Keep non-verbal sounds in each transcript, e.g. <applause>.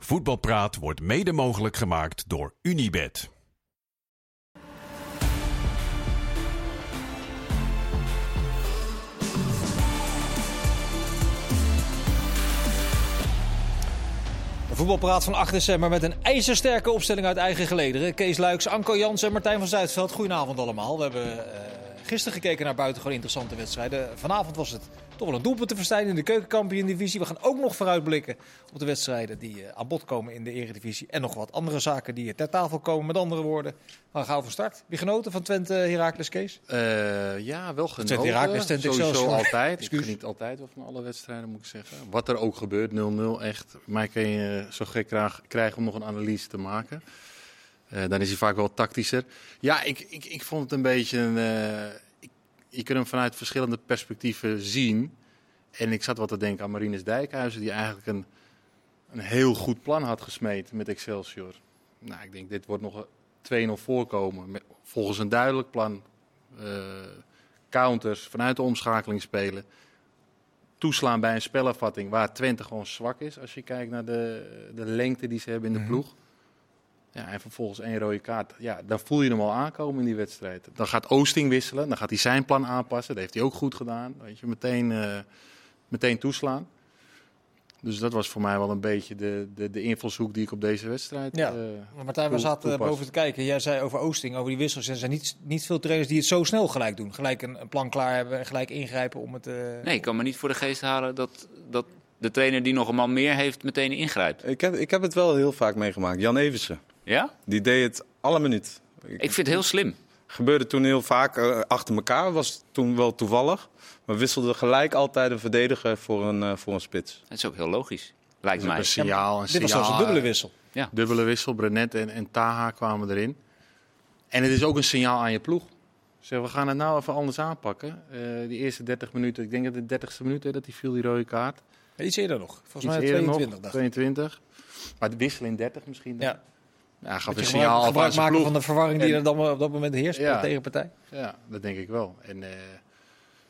Voetbalpraat wordt mede mogelijk gemaakt door Unibed. Voetbalpraat van 8 december met een ijzersterke opstelling uit eigen gelederen. Kees Luiks, Anko Jans en Martijn van Zuidveld. Goedenavond allemaal. We hebben uh, gisteren gekeken naar buitengewoon interessante wedstrijden. Vanavond was het toch wel een doelpunt te verstijden in de keukenkampioen-divisie. We gaan ook nog vooruitblikken op de wedstrijden die uh, aan bod komen in de eredivisie. En nog wat andere zaken die ter tafel komen. Met andere woorden, we gaan van start. Je genoten van Twente Heracles Kees? Uh, ja, wel genoten. Twente Heracles, Twente Sowieso altijd. ik geniet altijd wel van alle wedstrijden, moet ik zeggen. Wat er ook gebeurt, 0-0, echt. Mij kan je zo gek krijgen om nog een analyse te maken. Uh, dan is hij vaak wel tactischer. Ja, ik, ik, ik vond het een beetje een je kunt hem vanuit verschillende perspectieven zien. En ik zat wat te denken aan Marines Dijkhuizen, die eigenlijk een, een heel goed plan had gesmeed met Excelsior. Nou, ik denk, dit wordt nog 2-0 voorkomen. Met, volgens een duidelijk plan. Uh, counters vanuit de omschakeling spelen. Toeslaan bij een spelervatting waar Twente gewoon zwak is. Als je kijkt naar de, de lengte die ze hebben in de ploeg. Mm -hmm. Ja, en vervolgens één rode kaart. Ja, dan voel je hem al aankomen in die wedstrijd. Dan gaat Oosting wisselen, dan gaat hij zijn plan aanpassen. Dat heeft hij ook goed gedaan. Weet je, meteen, uh, meteen toeslaan. Dus dat was voor mij wel een beetje de, de, de invalshoek die ik op deze wedstrijd. Ja, uh, Martijn, we zaten boven te kijken. Jij zei over Oosting, over die wissels. Er zijn niet, niet veel trainers die het zo snel gelijk doen. Gelijk een, een plan klaar hebben en gelijk ingrijpen om het. Uh... Nee, ik kan me niet voor de geest halen dat, dat de trainer die nog een man meer heeft meteen ingrijpt. Ik heb, ik heb het wel heel vaak meegemaakt. Jan Eversen. Ja? Die deed het alle minuut. Ik vind het heel slim. Gebeurde toen heel vaak uh, achter elkaar. Was toen wel toevallig. Maar wisselde gelijk altijd een verdediger voor een, uh, voor een spits. Dat is ook heel logisch. Lijkt mij. Een signaal, een Dit was zelfs een dubbele wissel. Ja. Dubbele wissel. Brenet en, en Taha kwamen erin. En het is ook een signaal aan je ploeg. Zeg, we gaan het nou even anders aanpakken. Uh, die eerste 30 minuten, ik denk dat de 30ste minuut dat hij viel, die rode kaart. Ja, iets eerder nog. Volgens mij 22. Nog, 22. Maar de wissel in 30 misschien. Dan. Ja. Ja, gaf een signaal gebruik maken ploeg. van de verwarring die er dan op dat moment heerst ja, bij de tegenpartij. Ja, dat denk ik wel. En uh,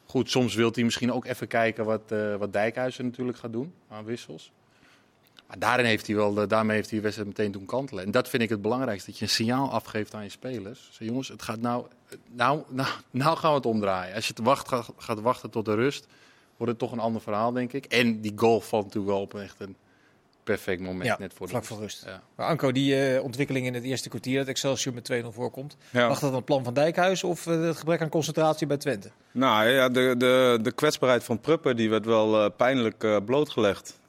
goed, soms wil hij misschien ook even kijken wat, uh, wat Dijkhuizen natuurlijk gaat doen aan wissels. Maar daarin heeft hij wel, daarmee heeft hij de wedstrijd meteen doen kantelen. En dat vind ik het belangrijkste, dat je een signaal afgeeft aan je spelers. Zeg, jongens, het gaat nou, nou, nou, nou gaan we het omdraaien. Als je het wacht, gaat, gaat wachten tot de rust, wordt het toch een ander verhaal, denk ik. En die goal valt natuurlijk wel op echt een perfect moment ja, net voor vlak de voor rust. Ja. Maar Anko, die uh, ontwikkeling in het eerste kwartier, dat Excelsior met 2-0 voorkomt. Ja. Lag dat aan het plan van Dijkhuis of uh, het gebrek aan concentratie bij Twente? Nou ja, de, de, de kwetsbaarheid van Pruppen die werd wel uh, pijnlijk blootgelegd.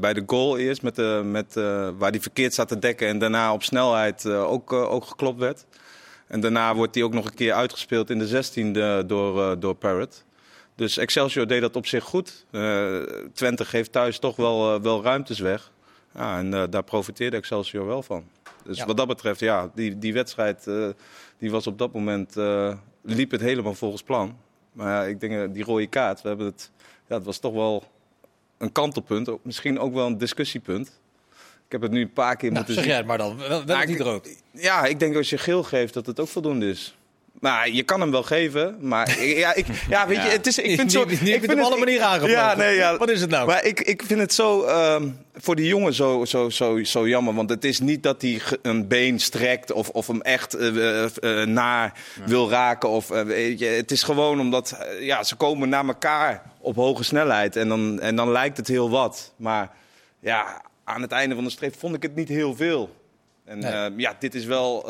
bij de goal eerst, met de, met, waar hij verkeerd zat te dekken en daarna op snelheid ook, ook geklopt werd. En daarna wordt hij ook nog een keer uitgespeeld in de 16e door, door Parrott. Dus Excelsior deed dat op zich goed. Uh, Twente geeft thuis toch wel, uh, wel ruimtes weg. Ja, en uh, daar profiteerde Excelsior wel van. Dus ja. wat dat betreft, ja, die, die wedstrijd die was op dat moment, liep het helemaal volgens plan. Maar ja, ik denk, die rode kaart, we hebben het, ja, het was toch wel een kantelpunt. Misschien ook wel een discussiepunt. Ik heb het nu een paar keer nou, moeten zeg zien. jij het maar dan, wel, wel niet rood. Ja, ik denk als je geel geeft dat het ook voldoende is. Maar je kan hem wel geven, maar ja, ik, ja weet je, het is, ik vind <laughs> zo, ik vind het op alle manieren aangepakt. Ja, nee, ja. <laughs> Wat is het nou? Maar ik, ik vind het zo um, voor die jongen zo, zo, zo, zo jammer, want het is niet dat hij een been strekt of, of hem echt uh, uh, uh, naar ja. wil raken of weet je, het is gewoon omdat ja, ze komen naar elkaar op hoge snelheid en dan, en dan lijkt het heel wat, maar ja, aan het einde van de streep vond ik het niet heel veel. En nee. ja, dit is wel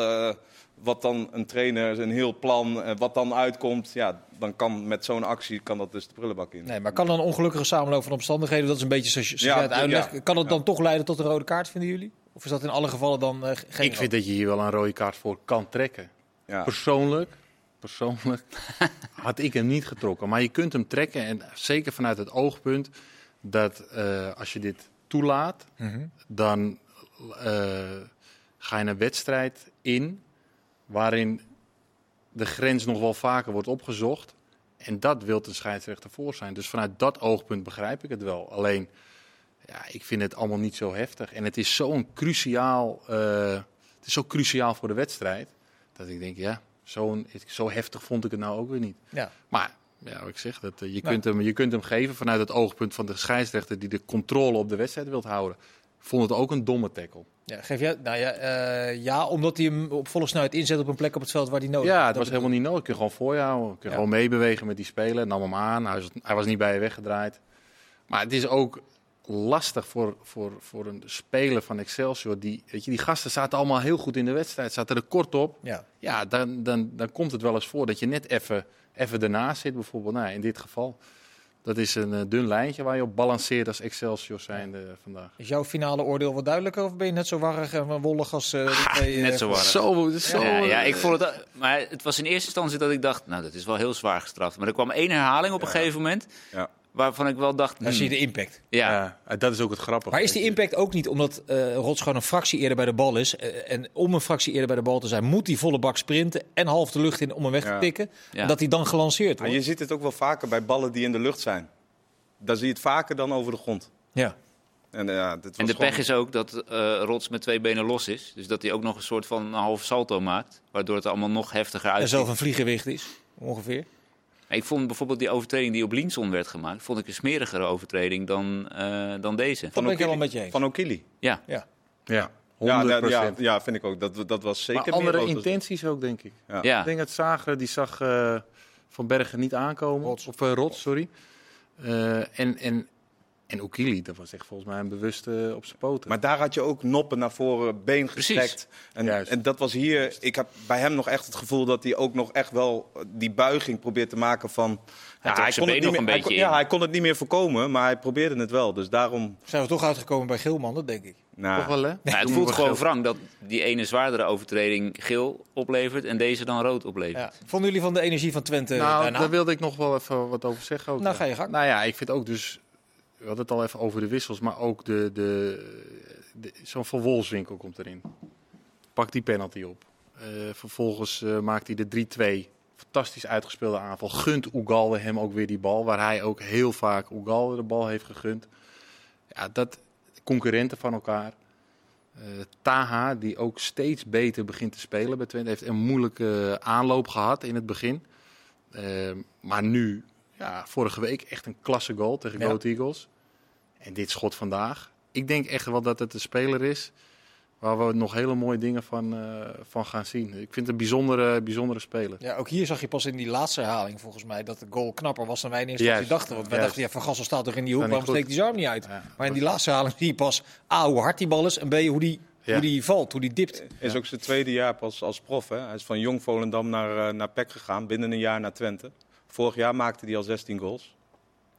wat dan een trainer, een heel plan, wat dan uitkomt, ja, dan kan met zo'n actie kan dat dus de prullenbak in. Nee, maar kan dan een ongelukkige samenloop van omstandigheden, dat is een beetje zoals je ja, het uitlegt, ja, kan het dan ja. toch leiden tot een rode kaart, vinden jullie? Of is dat in alle gevallen dan uh, geen Ik vind dat je hier wel een rode kaart voor kan trekken. Persoonlijk, persoonlijk <laughs> had ik hem niet getrokken. Maar je kunt hem trekken en zeker vanuit het oogpunt dat uh, als je dit toelaat, mm -hmm. dan uh, ga je een wedstrijd in waarin de grens nog wel vaker wordt opgezocht. En dat wil de scheidsrechter voor zijn. Dus vanuit dat oogpunt begrijp ik het wel. Alleen, ja, ik vind het allemaal niet zo heftig. En het is zo'n cruciaal, uh, het is zo cruciaal voor de wedstrijd. Dat ik denk, ja, zo, zo heftig vond ik het nou ook weer niet. Ja. Maar ja, ik zeg, dat, uh, je, nou. kunt hem, je kunt hem geven vanuit het oogpunt van de scheidsrechter die de controle op de wedstrijd wilt houden. Vond het ook een domme tackle. Ja, geef jij, nou ja, eh, ja, omdat hij hem op volle snelheid inzet op een plek op het veld waar hij nodig Ja, het Dat was helemaal niet nodig. Kun je gewoon voor je houden. Kun je Ja. gewoon meebewegen met die speler. Nam hem aan. Hij was, hij was niet bij je weggedraaid. Maar het is ook lastig voor, voor, voor een speler van Excelsior. Die, weet je, die gasten zaten allemaal heel goed in de wedstrijd. Zaten er kort op. Ja. Ja, dan, dan, dan komt het wel eens voor dat je net even, even ernaast zit. Bijvoorbeeld nou, in dit geval. Dat is een eh, dun lijntje waar je op balanceert als Excelsior zijnde vandaag. Is jouw finale oordeel wat duidelijker of ben je net zo warrig en wollig als eh, de twee, eh, Net zo warm. Zo, zo. Ja, ja, ik vond het. Maar het was in eerste instantie dat ik dacht, nou, dat is wel heel zwaar gestraft. Maar er kwam één herhaling op een gegeven moment. Ja. Waarvan ik wel dacht. Dan zie je hmm, de impact. ja, Ja, dat is ook het grappige. Maar is die impact ook niet omdat eh Rots gewoon een fractie eerder bij de bal is? eh, en om een fractie eerder bij de bal te zijn, moet hij volle bak sprinten en half de lucht in om hem weg te tikken. Ja. En dat hij dan gelanceerd wordt. je ziet het ook wel vaker bij ballen die in de lucht zijn. Dan zie je het vaker dan over de grond. Ja. En, eh, ja, dit was En de gewoon- pech is ook dat eh Rots met twee benen los is. Dus dat hij ook nog een soort van een half salto maakt. Waardoor het allemaal nog heftiger En uitziet. zelf een vliegenwicht is, ongeveer. Ik vond bijvoorbeeld die overtreding die op Linson werd gemaakt... vond ik een smerigere overtreding dan, eh, dan deze. Dat ben ik Okili- helemaal met je eens. Van Okili. Ja, Ja. Ja, 100%. Ja, nou, ja, ja, vind ik ook. Dat, dat was zeker maar andere meer intenties ook, denk ik. Ja. ja. Ik denk dat Zager, die zag eh, Van Bergen niet aankomen. Rots. Of uh, Rots, sorry. Eh, en, en, en Okili, dat was echt volgens mij een bewuste op zijn poten. Maar daar had je ook noppen naar voren, been gestrekt. En, en dat was hier. Ik heb bij hem nog echt het gevoel dat hij ook nog echt wel die buiging probeert te maken van. trok zijn kon been het nog niet een meer, hij kon, ja, in. hij kon het niet meer voorkomen, maar hij probeerde het wel. Dus daarom. Zijn we toch uitgekomen bij Gilman, dat denk ik. Nou, Toch wel, hè? Nou, het voelt gewoon wrang dat die ene zwaardere overtreding geel oplevert... en deze dan rood oplevert. Ja. Vonden jullie van de energie van Twente Nou, daarna? daar wilde ik nog wel even wat over zeggen. Ook, Nou, ja. ga je gang. Nou ja, ik vind ook dus... We hadden het al even over de wissels, maar ook de... de, de Zo'n Van Wolfswinkel komt erin. Pakt die penalty op. Eh, vervolgens eh, maakt hij de 3-2. Fantastisch uitgespeelde aanval. Gunt Ugalde hem ook weer die bal. Waar hij ook heel vaak Ugalde de bal heeft gegund. Ja, dat concurrenten van elkaar. Eh, Taha, die ook steeds beter begint te spelen bij Twente. Heeft een moeilijke aanloop gehad in het begin. Maar nu, ja, vorige week echt een klasse goal tegen Ja. Go Ahead Eagles. En dit schot vandaag. Ik denk echt wel dat het een speler is waar we nog hele mooie dingen van, eh, van gaan zien. Ik vind het een bijzondere, bijzondere speler. Ja, ook hier zag je pas in die laatste herhaling volgens mij dat de goal knapper was dan wij in eerste instantie dachten. Want wij Juist. dachten, ja, Van Gassel staat toch in die hoek, waarom steekt zijn arm niet uit? Ja. Maar in die laatste herhaling zie je pas A, hoe hard die bal is en B, hoe die, Ja. hoe die valt, hoe die dipt. is ook zijn tweede jaar pas als prof. Hè? Hij is van Jong Volendam naar, eh, naar PEC gegaan, binnen een jaar naar Twente. Vorig jaar maakte hij al 16 goals.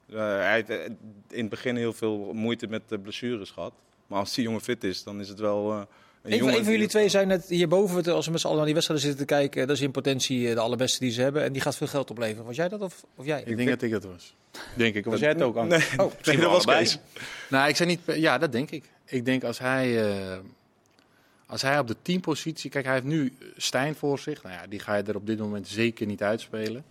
Eh, hij heeft eh, in het begin heel veel moeite met de blessures gehad. Maar als die jongen fit is, dan is het wel eh, een van jullie twee zijn net hierboven, als we met z'n allen naar die wedstrijden zitten te kijken, dat is in potentie de allerbeste die ze hebben en die gaat veel geld opleveren. Was jij dat of, of jij? Ik denk dat ik het was. <laughs> Denk ik. Was jij het ook, Anke? Nee, Oh, nee, dat was. Kees. Nou, ik zei niet. Ja, dat denk ik. Ik denk als hij, eh, als hij op de teampositie. Kijk, hij heeft nu Stijn voor zich. Nou ja, die ga je er op dit moment zeker niet uitspelen.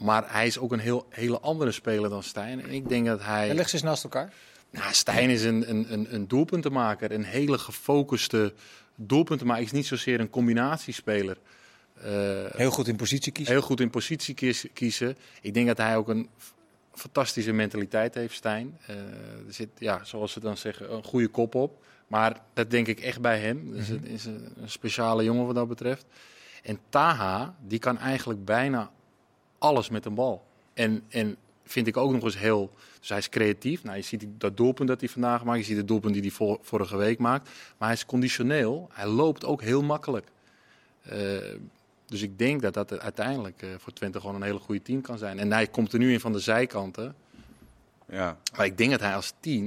Maar hij is ook een heel, hele andere speler dan Stijn. En ik denk dat hij. En leg ze eens naast elkaar. Nou, Stijn is een, een, een, een doelpuntenmaker. Een hele gefocuste doelpuntenmaker. Is niet zozeer een combinatiespeler. Eh, Heel goed in positie kiezen. heel goed in positie kies- kiezen. Ik denk dat hij ook een fantastische mentaliteit heeft, Stijn. Eh, er zit, ja, zoals ze dan zeggen, een goede kop op. Maar dat denk ik echt bij hem. Dus het is een, een speciale jongen wat dat betreft. En Taha, die kan eigenlijk bijna alles met een bal. En, en vind ik ook nog eens heel... Dus hij is creatief. Nou, je ziet dat doelpunt dat hij vandaag maakt. Je ziet het doelpunt die hij vor- vorige week maakt. Maar hij is conditioneel. Hij loopt ook heel makkelijk. Eh, dus ik denk dat dat uiteindelijk eh, voor Twente gewoon een hele goede team kan zijn. En hij komt er nu in van de zijkanten. Ja. Maar ik denk dat hij als tien...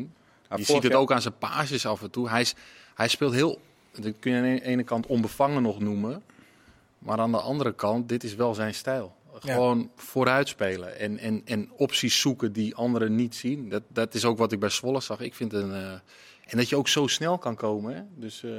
Ja, je vorig ziet het ook aan zijn paasjes af en toe. Hij, is, hij speelt heel... Dat kun je aan de ene kant onbevangen nog noemen. Maar aan de andere kant, dit is wel zijn stijl. Ja. Gewoon vooruit spelen en, en, en opties zoeken die anderen niet zien. Dat, dat is ook wat ik bij Zwolle zag. Ik vind een... eh, en dat je ook zo snel kan komen. Hè? Dus eh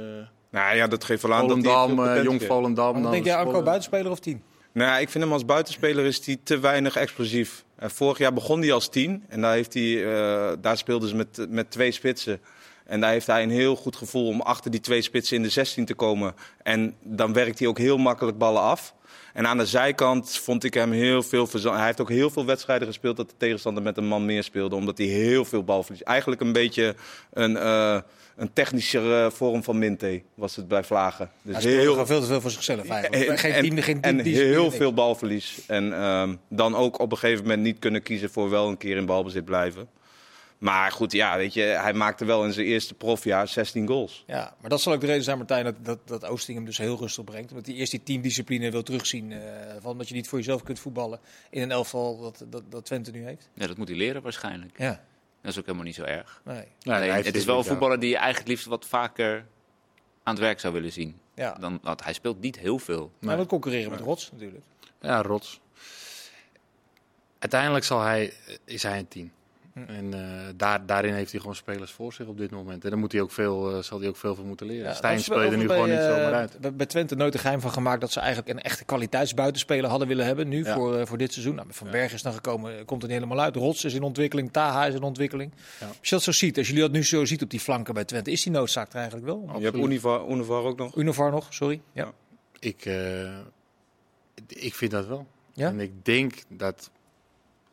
Nou ja, dat geeft wel aan dat hij Volendam, veel eh, Jong. Volendam. Dan denk jij Anko buitenspeler of tien? Nou, ik vind hem als buitenspeler is hij te weinig explosief. En vorig jaar begon hij als tien. En daar, heeft hij, eh, daar speelden ze met, met twee spitsen. En daar heeft hij een heel goed gevoel om achter die twee spitsen in de 16 te komen. En dan werkt hij ook heel makkelijk ballen af. En aan de zijkant vond ik hem heel veel verzand. Hij heeft ook heel veel wedstrijden gespeeld dat de tegenstander met een man meer speelde. Omdat hij heel veel balverlies. Eigenlijk een beetje een, uh, een technischere vorm van Minte was het bij Vlagen. Dus hij heel veel te veel voor zichzelf eigenlijk. En, geen team, geen team en heel veel balverlies. En uh, dan ook op een gegeven moment niet kunnen kiezen voor wel een keer in balbezit blijven. Maar goed, ja, weet je, hij maakte wel in zijn eerste profjaar 16 goals. Ja, maar dat zal ook de reden zijn, Martijn, dat, dat, dat Oosting hem dus heel rustig brengt. Omdat hij eerst die teamdiscipline wil terugzien. Uh, van dat je niet voor jezelf kunt voetballen in een elftal dat, dat, dat Twente nu heeft. Ja, dat moet hij leren waarschijnlijk. Ja. Dat is ook helemaal niet zo erg. Nee. nee het is wel een voetballer die je eigenlijk liefst wat vaker aan het werk zou willen zien. Ja. Dan, want hij speelt niet heel veel. Maar we concurreren met Rots natuurlijk. Ja, Rots. Uiteindelijk zal hij, is hij een team. En uh, daar, daarin heeft hij gewoon spelers voor zich op dit moment. En daar moet hij ook veel, uh, zal hij ook veel van moeten leren. Ja, Stijn speelt er nu bij, gewoon niet zomaar uh, uit. Bij Twente nooit een geheim van gemaakt dat ze eigenlijk een echte kwaliteitsbuitenspeler hadden willen hebben. Nu ja. voor, voor dit seizoen. Nou, van Berg is dan gekomen, komt er niet helemaal uit. Rots is in ontwikkeling, Taha is in ontwikkeling. Als je dat zo ziet, als jullie dat nu zo ziet op die flanken bij Twente, is die noodzaak er eigenlijk wel? Absoluut. Je hebt Univar, Univar ook nog. Univar nog, sorry. Ja. Ik, ik vind dat wel. En ik denk dat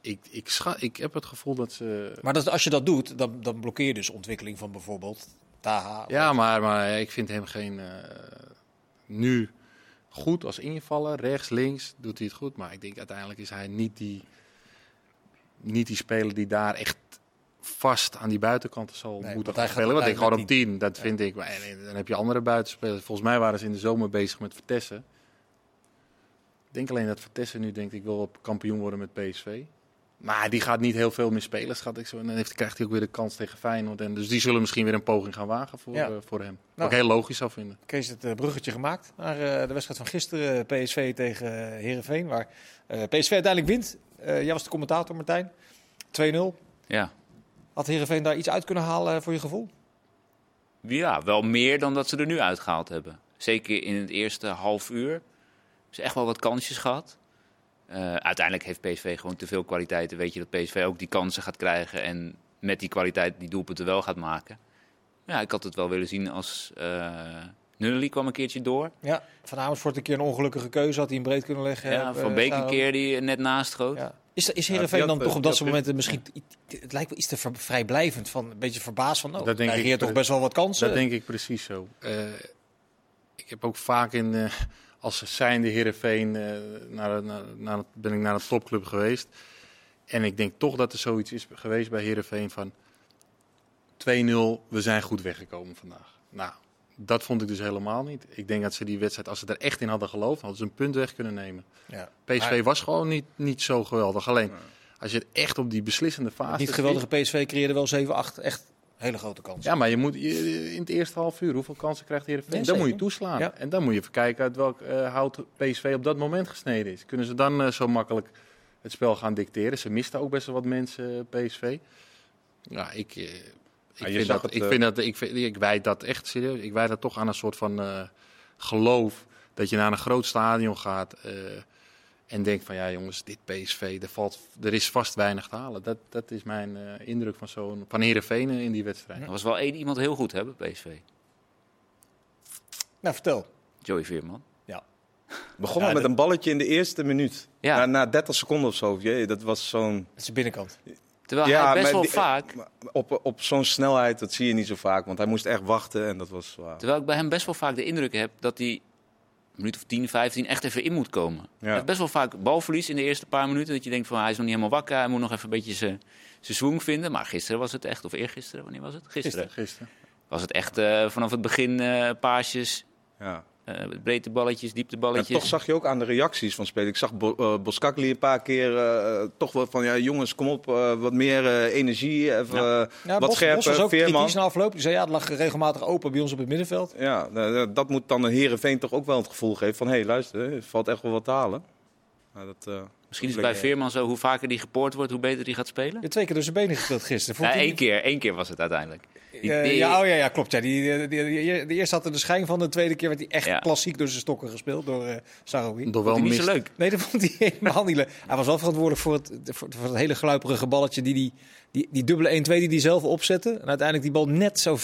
ik, ik, schat, ik heb het gevoel dat ze. Maar dat, als je dat doet, dan, dan blokkeer je dus ontwikkeling van bijvoorbeeld Taha. Ja, maar, maar ik vind hem geen. Uh, nu goed als invallen, rechts, links doet hij het goed. Maar ik denk uiteindelijk is hij niet die, niet die speler die daar echt vast aan die buitenkanten zal nee, moeten gaan spelen. Want ik gewoon op 10, dat vind ik. Maar dan heb je andere buitenspelers. Volgens mij waren ze in de zomer bezig met Vertessen. Ik denk alleen dat Vertessen nu denkt, ik wil op kampioen worden met PSV. Maar die gaat niet heel veel meer spelen, schat ik zo. En dan heeft, krijgt hij ook weer de kans tegen Feyenoord. En dus die zullen misschien weer een poging gaan wagen voor, ja. uh, voor hem. Nou, ook heel logisch zou vinden. Kees het uh, bruggetje gemaakt naar uh, de wedstrijd van gisteren. PSV tegen Herenveen. Waar PSV uiteindelijk wint. jij was de commentator, Martijn. 2-0. Ja. Had Herenveen daar iets uit kunnen halen voor je gevoel? Ja, wel meer dan dat ze er nu uitgehaald hebben. Zeker in het eerste half uur. Ze hebben echt wel wat kansjes gehad. Uh, uiteindelijk heeft PSV gewoon te veel kwaliteiten. Weet je dat PSV ook die kansen gaat krijgen en met die kwaliteit die doelpunten wel gaat maken. Ja, ik had het wel willen zien als uh, kwam een keertje door. Ja, Van Amersfoort een keer een ongelukkige keuze, had hij hem breed kunnen leggen. Ja, Van Beek een keer die net naast schoot. Ja. Is, is Heerenveen ja, dan toch op dat soort momenten misschien... Het lijkt wel iets te ver, vrijblijvend, van, een beetje verbaasd van... Oh, dat denk ik, toch best wel wat kansen. Dat denk ik precies zo. Uh, ik heb ook vaak in... Uh, als zijnde Heerenveen uh, naar, naar, naar, ben ik naar een topclub geweest. En ik denk toch dat er zoiets is geweest bij Heerenveen van 2-0, we zijn goed weggekomen vandaag. Nou, dat vond ik dus helemaal niet. Ik denk dat ze die wedstrijd, als ze er echt in hadden geloofd, hadden ze een punt weg kunnen nemen. Ja. PSV was gewoon niet, niet zo geweldig. Alleen, als je het echt op die beslissende fase... Niet geweldige PSV creëerde wel 7-8 echt hele grote kans. Ja, maar je moet in het eerste half uur, hoeveel kansen krijgt Heerenveen? Nee, dan moet je toeslaan. Ja. En dan moet je even kijken uit welk uh, hout PSV op dat moment gesneden is. Kunnen ze dan uh, zo makkelijk het spel gaan dicteren? Ze misten ook best wel wat mensen, uh, PSV. Ja, ik, ik, vind dat, het, ik vind dat, ik, vind, ik wijd dat echt serieus. Ik wijd dat toch aan een soort van geloof dat je naar een groot stadion gaat en denk van ja jongens, dit PSV, er, valt, er is vast weinig te halen. Dat, dat is mijn uh, indruk van, zo'n, van Heerenveen in die wedstrijd. Er was wel één iemand heel goed hebben, PSV. Nou, vertel. Joey Veerman. Ja. <laughs> Begon ja, met een balletje in de eerste minuut. Ja. Na, na 30 seconden of zo. Jee, dat was zo'n... Dat is de binnenkant. Terwijl ja, hij best wel vaak... Op, op zo'n snelheid, dat zie je niet zo vaak. Want hij moest echt wachten en dat was... Wow. Terwijl ik bij hem best wel vaak de indruk heb dat hij minuut of 10, 15 echt even in moet komen. Ja. best wel vaak balverlies in de eerste paar minuten. Dat je denkt van hij is nog niet helemaal wakker. Hij moet nog even een beetje zijn swing vinden. Maar gisteren was het echt, of eergisteren, wanneer was het? Gisteren. gisteren, Was het echt uh, vanaf het begin uh, paasjes. Ja. Uh, breedte balletjes, diepte balletjes. En toch zag je ook aan de reacties van spelers. Ik zag Bo uh, Boskakli een paar keer uh, toch wel van ja jongens kom op wat meer energie, even ja. Ja, wat Bos, scherper. Bos was ook Veerman. na afloop. Die zei ja het lag regelmatig open bij ons op het middenveld. Ja, dat moet dan een Herenveen toch ook wel het gevoel geven van hé hey, luister, er valt echt wel wat te halen. dat, Misschien is het bij Veerman zo, hoe vaker die gepoord wordt, hoe beter die gaat spelen? Je twee keer door zijn benen gespeeld gisteren. Ja, één keer, één keer was het uiteindelijk. Die, ja, oh ja, ja, klopt. Ja. Die, die, die, die, eerste had er de schijn van, de tweede keer werd hij echt klassiek door zijn stokken gespeeld door uh, Saroui. Door wel niet zo leuk. Nee, dat vond hij <laughs> helemaal niet leuk. Hij was wel verantwoordelijk voor het, voor, voor het hele gluiperige balletje die hij die, die dubbele 1-2 die hij zelf opzette. En uiteindelijk die bal net zo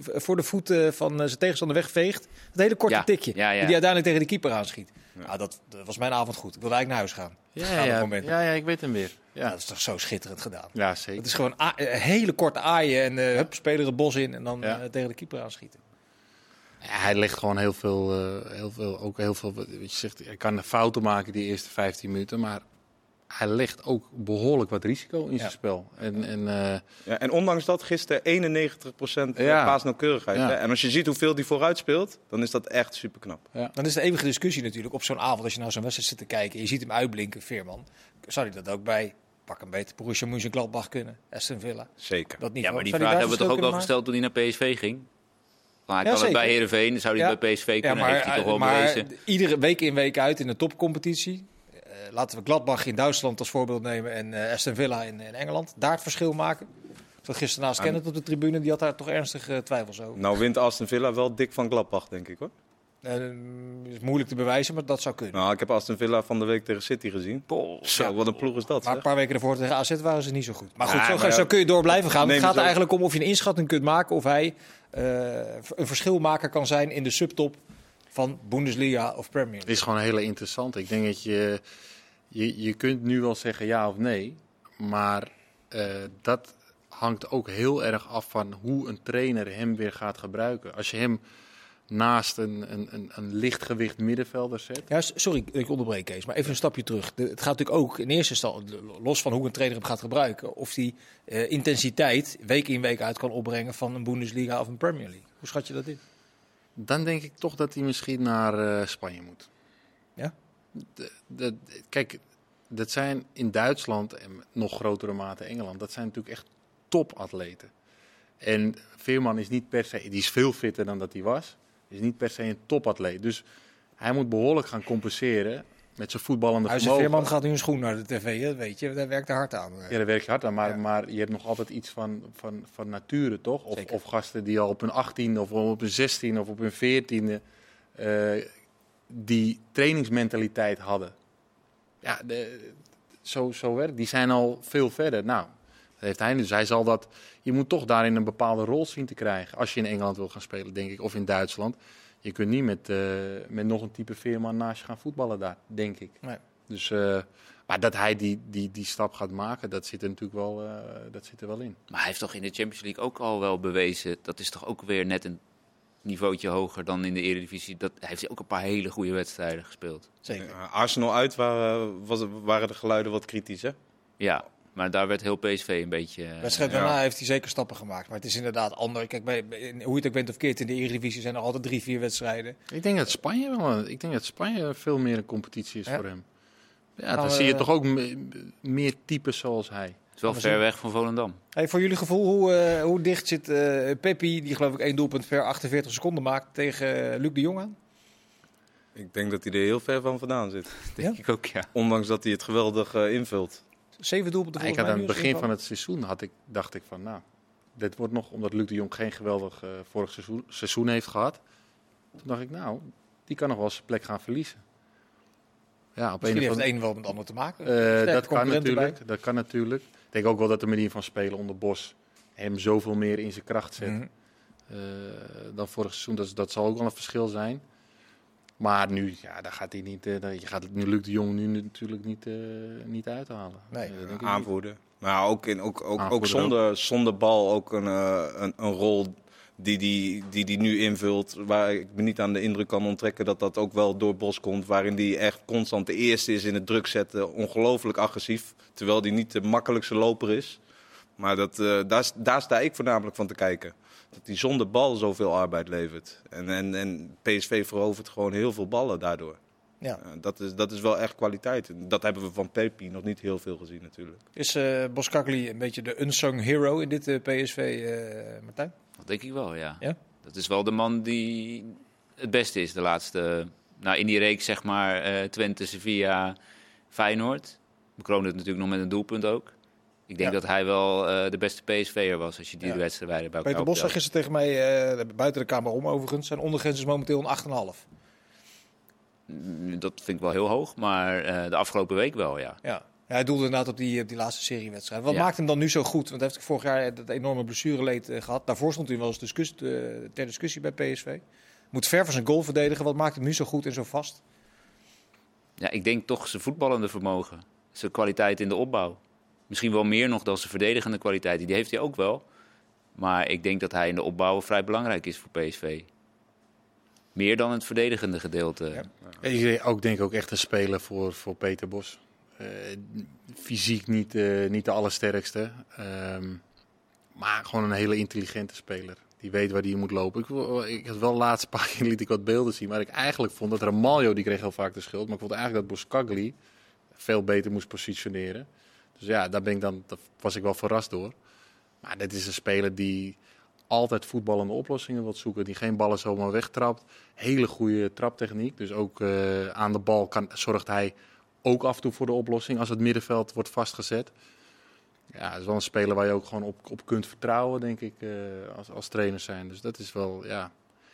voor de voeten van eh, zijn tegenstander wegveegt. Dat hele korte Ja, tikje. ja, ja. Die hij uiteindelijk tegen de keeper aanschiet. Ja. dat, dat was mijn avond goed. Ik wilde eigenlijk naar huis gaan. Ja, ja, ja, ja, ik weet hem weer. Ja, dat is toch zo schitterend gedaan. ja zeker. Het is gewoon hele korte aaien en eh hup, speler het bos in en dan eh, tegen de keeper aanschieten. Ja, hij legt gewoon heel veel, eh, heel veel, ook heel veel, wat je zegt, hij kan fouten maken die eerste 15 minuten, maar hij legt ook behoorlijk wat risico in zijn spel. En, en eh, Ja, en ondanks dat gisteren 91% Ja. paasnauwkeurigheid. Ja. Hè? En als je ziet hoeveel die vooruit speelt, dan is dat echt super knap. Dan is de eeuwige discussie natuurlijk op zo'n avond als je naar zo'n wedstrijd zit te kijken. en Je ziet hem uitblinken, Veerman. Zou hij dat ook bij, pak een beetje, Borussia Mönchengladbach kunnen? Aston Villa? Zeker. Dat niet Ja, maar die vraag hebben we toch ook wel gesteld toen hij naar PSV ging? Van, hij Ja, kan het bij zeker. Heerenveen, zou hij Ja. bij PSV kunnen maken? heeft hij toch wel maar bewezen. iedere week in week uit in de topcompetitie. Eh, laten we Gladbach in Duitsland als voorbeeld nemen en eh, Aston Villa in, in Engeland. Daar het verschil maken. Zat gisteren naast Ah, Kenneth op de tribune, die had daar toch ernstig eh, twijfels over. Nou wint Aston Villa wel dik van Gladbach, denk ik hoor. Eh, is moeilijk te bewijzen, maar dat zou kunnen. Nou, ik heb Aston Villa van de week tegen City gezien. Zo, Ja. wat een ploeg is dat Maar een paar weken ervoor tegen AZ waren ze niet zo goed. Maar goed, Ja, zo, maar ja, zo kun je door blijven gaan. Het gaat het er eigenlijk om of je een inschatting kunt maken of hij een verschilmaker kan zijn in de subtop van Bundesliga of Premier het League. is gewoon een hele interessante. Ik denk dat je, je, je kunt nu wel zeggen ja of nee, maar eh, dat hangt ook heel erg af van hoe een trainer hem weer gaat gebruiken. Als je hem naast een, een, een, een lichtgewicht middenvelder zet, Ja, sorry dat ik onderbreek Kees, maar even een stapje terug. De- het gaat natuurlijk ook in eerste instantie, los van hoe een trainer hem gaat gebruiken, of die eh, intensiteit week in week uit kan opbrengen van een Bundesliga of een Premier League. Hoe schat je dat in? Dan denk ik toch dat hij misschien naar eh, Spanje moet. Ja? De, de, kijk, dat zijn in Duitsland en nog grotere mate Engeland, dat zijn natuurlijk echt topatleten. En Veerman is niet per se, die is veel fitter dan dat hij was, is niet per se een topatleet. Dus hij moet behoorlijk gaan compenseren met zijn voetballende Huizen vermogen. Veerman gaat nu een schoen naar de tv, hè, dat weet je. Daar werkt er hard aan. Ja, daar werk je hard aan, maar, Ja. maar je hebt nog altijd iets van, van, van nature, toch? Of, of gasten die al op hun 18 of op hun 16 of op hun 14e eh, die trainingsmentaliteit hadden. Ja, de, zo, zo werkt. Die zijn al veel verder. Nou, dat heeft hij dus. Hij zal dat. Je moet toch daarin een bepaalde rol zien te krijgen. Als je in Engeland wil gaan spelen, denk ik, of in Duitsland. Je kunt niet met, eh, met nog een type veerman naast je gaan voetballen daar, denk ik. Nee. Dus, eh, maar dat hij die, die, die stap gaat maken, dat zit er natuurlijk wel, eh, dat zit er wel in. Maar hij heeft toch in de Champions League ook al wel bewezen. Dat is toch ook weer net een niveautje hoger dan in de Eredivisie. Dat hij heeft ook een paar hele goede wedstrijden gespeeld. Zeker. Arsenal uit waren, was, waren de geluiden wat kritisch hè? Ja, maar daar werd heel PSV een beetje... eh, wedstrijd Ja. daarna heeft hij zeker stappen gemaakt. Maar het is inderdaad anders. Kijk, bij, hoe je het ook bent of keert in de Eredivisie zijn er altijd drie, vier wedstrijden. Ik denk dat Spanje wel, ik denk dat Spanje veel meer een competitie is Ja. voor hem. Ja, Nou, dan zie je eh, toch ook me- meer types zoals hij. Het is wel we ver zien. weg van Volendam. Hey, voor jullie gevoel, hoe, eh, hoe dicht zit eh Peppi, die geloof ik één doelpunt per 48 seconden maakt, tegen Luc de Jong aan? Ik denk dat hij er heel ver van vandaan zit. Denk ik ook, ja. Ondanks dat hij het geweldig invult. Zeven doelpunten ik volgens had aan het begin van het seizoen had ik, dacht ik van, nou, dit wordt nog omdat Luc de Jong geen geweldig eh, vorig seizoen, seizoen heeft gehad. Toen dacht ik, nou, die kan nog wel zijn plek gaan verliezen. Ja, op Misschien een heeft het een wel met het ander te maken. Eh, dat kan natuurlijk. Dat kan natuurlijk. Ik denk ook wel dat de manier van spelen onder Bos hem zoveel meer in zijn kracht zet Mhm. eh, dan vorig seizoen. Dat, dat zal ook wel een verschil zijn. Maar nu, ja, daar gaat hij niet. eh, je gaat het nu Luc de Jong nu natuurlijk niet, eh, niet uithalen. Nee. Eh. Aanvoerder. Maar ook, in, ook, ook, ook zonder, zonder bal ook een, eh, een, een rol die die, die die nu invult. Waar ik me niet aan de indruk kan onttrekken dat dat ook wel door Bos komt. Waarin die echt constant de eerste is in het druk zetten. Ongelooflijk agressief. Terwijl die niet de makkelijkste loper is. Maar dat, eh, daar, daar sta ik voornamelijk van te kijken. Dat hij zonder bal zoveel arbeid levert. En, en, en PSV verovert gewoon heel veel ballen daardoor. Ja. Ja, dat, is, dat is wel echt kwaliteit. En Dat hebben we van Pepi nog niet heel veel gezien natuurlijk. Is eh Boskakli een beetje de unsung hero in dit eh, PSV, eh, Martijn? Dat denk ik wel, ja. Ja? Dat is wel de man die het beste is de laatste... Nou, in die reeks zeg maar eh, Twente, Sevilla, Feyenoord. Bekroonde het natuurlijk nog met een doelpunt ook. Ik denk Ja. dat hij wel eh, de beste PSV'er was als je die Ja. wedstrijden bij elkaar Peter Bos zei gisteren tegen mij, eh, buiten de kamer om overigens, zijn ondergrens is momenteel een 8,5. Mm, Dat vind ik wel heel hoog, maar eh, de afgelopen week wel, ja. Ja. Ja, hij doelde inderdaad op die, op die laatste seriewedstrijd. Wat Ja. maakt hem dan nu zo goed? Want hij heeft vorig jaar dat enorme blessureleed eh, gehad. Daarvoor stond hij wel eens discussie, ter discussie bij PSV. Moet ver van zijn goal verdedigen. Wat maakt hem nu zo goed en zo vast? Ja, ik denk toch zijn voetballende vermogen. Zijn kwaliteit in de opbouw. Misschien wel meer nog dan zijn verdedigende kwaliteit. Die heeft hij ook wel. Maar ik denk dat hij in de opbouw vrij belangrijk is voor PSV. Meer dan het verdedigende gedeelte. Ja. Ik ook denk ook echt een speler voor, voor Peter Bos. Eh, fysiek niet, eh, niet de allersterkste. Ehm, maar gewoon een hele intelligente speler. Die weet waar hij moet lopen. Ik, ik had wel laatst een paar keer liet ik wat beelden zien. Maar ik eigenlijk vond dat Ramaljo, die kreeg heel vaak de schuld. Maar ik vond eigenlijk dat Boskagli veel beter moest positioneren. Dus ja, daar ben ik dan, daar was ik wel verrast door. Maar dit is een speler die altijd voetballende oplossingen wil zoeken. Die geen ballen zomaar wegtrapt. Hele goede traptechniek. Dus ook eh, aan de bal kan, zorgt hij ook af en toe voor de oplossing als het middenveld wordt vastgezet. Ja, het is wel een speler waar je ook gewoon op, op kunt vertrouwen, denk ik, eh, als, als trainer zijn. Dus dat is wel, ja.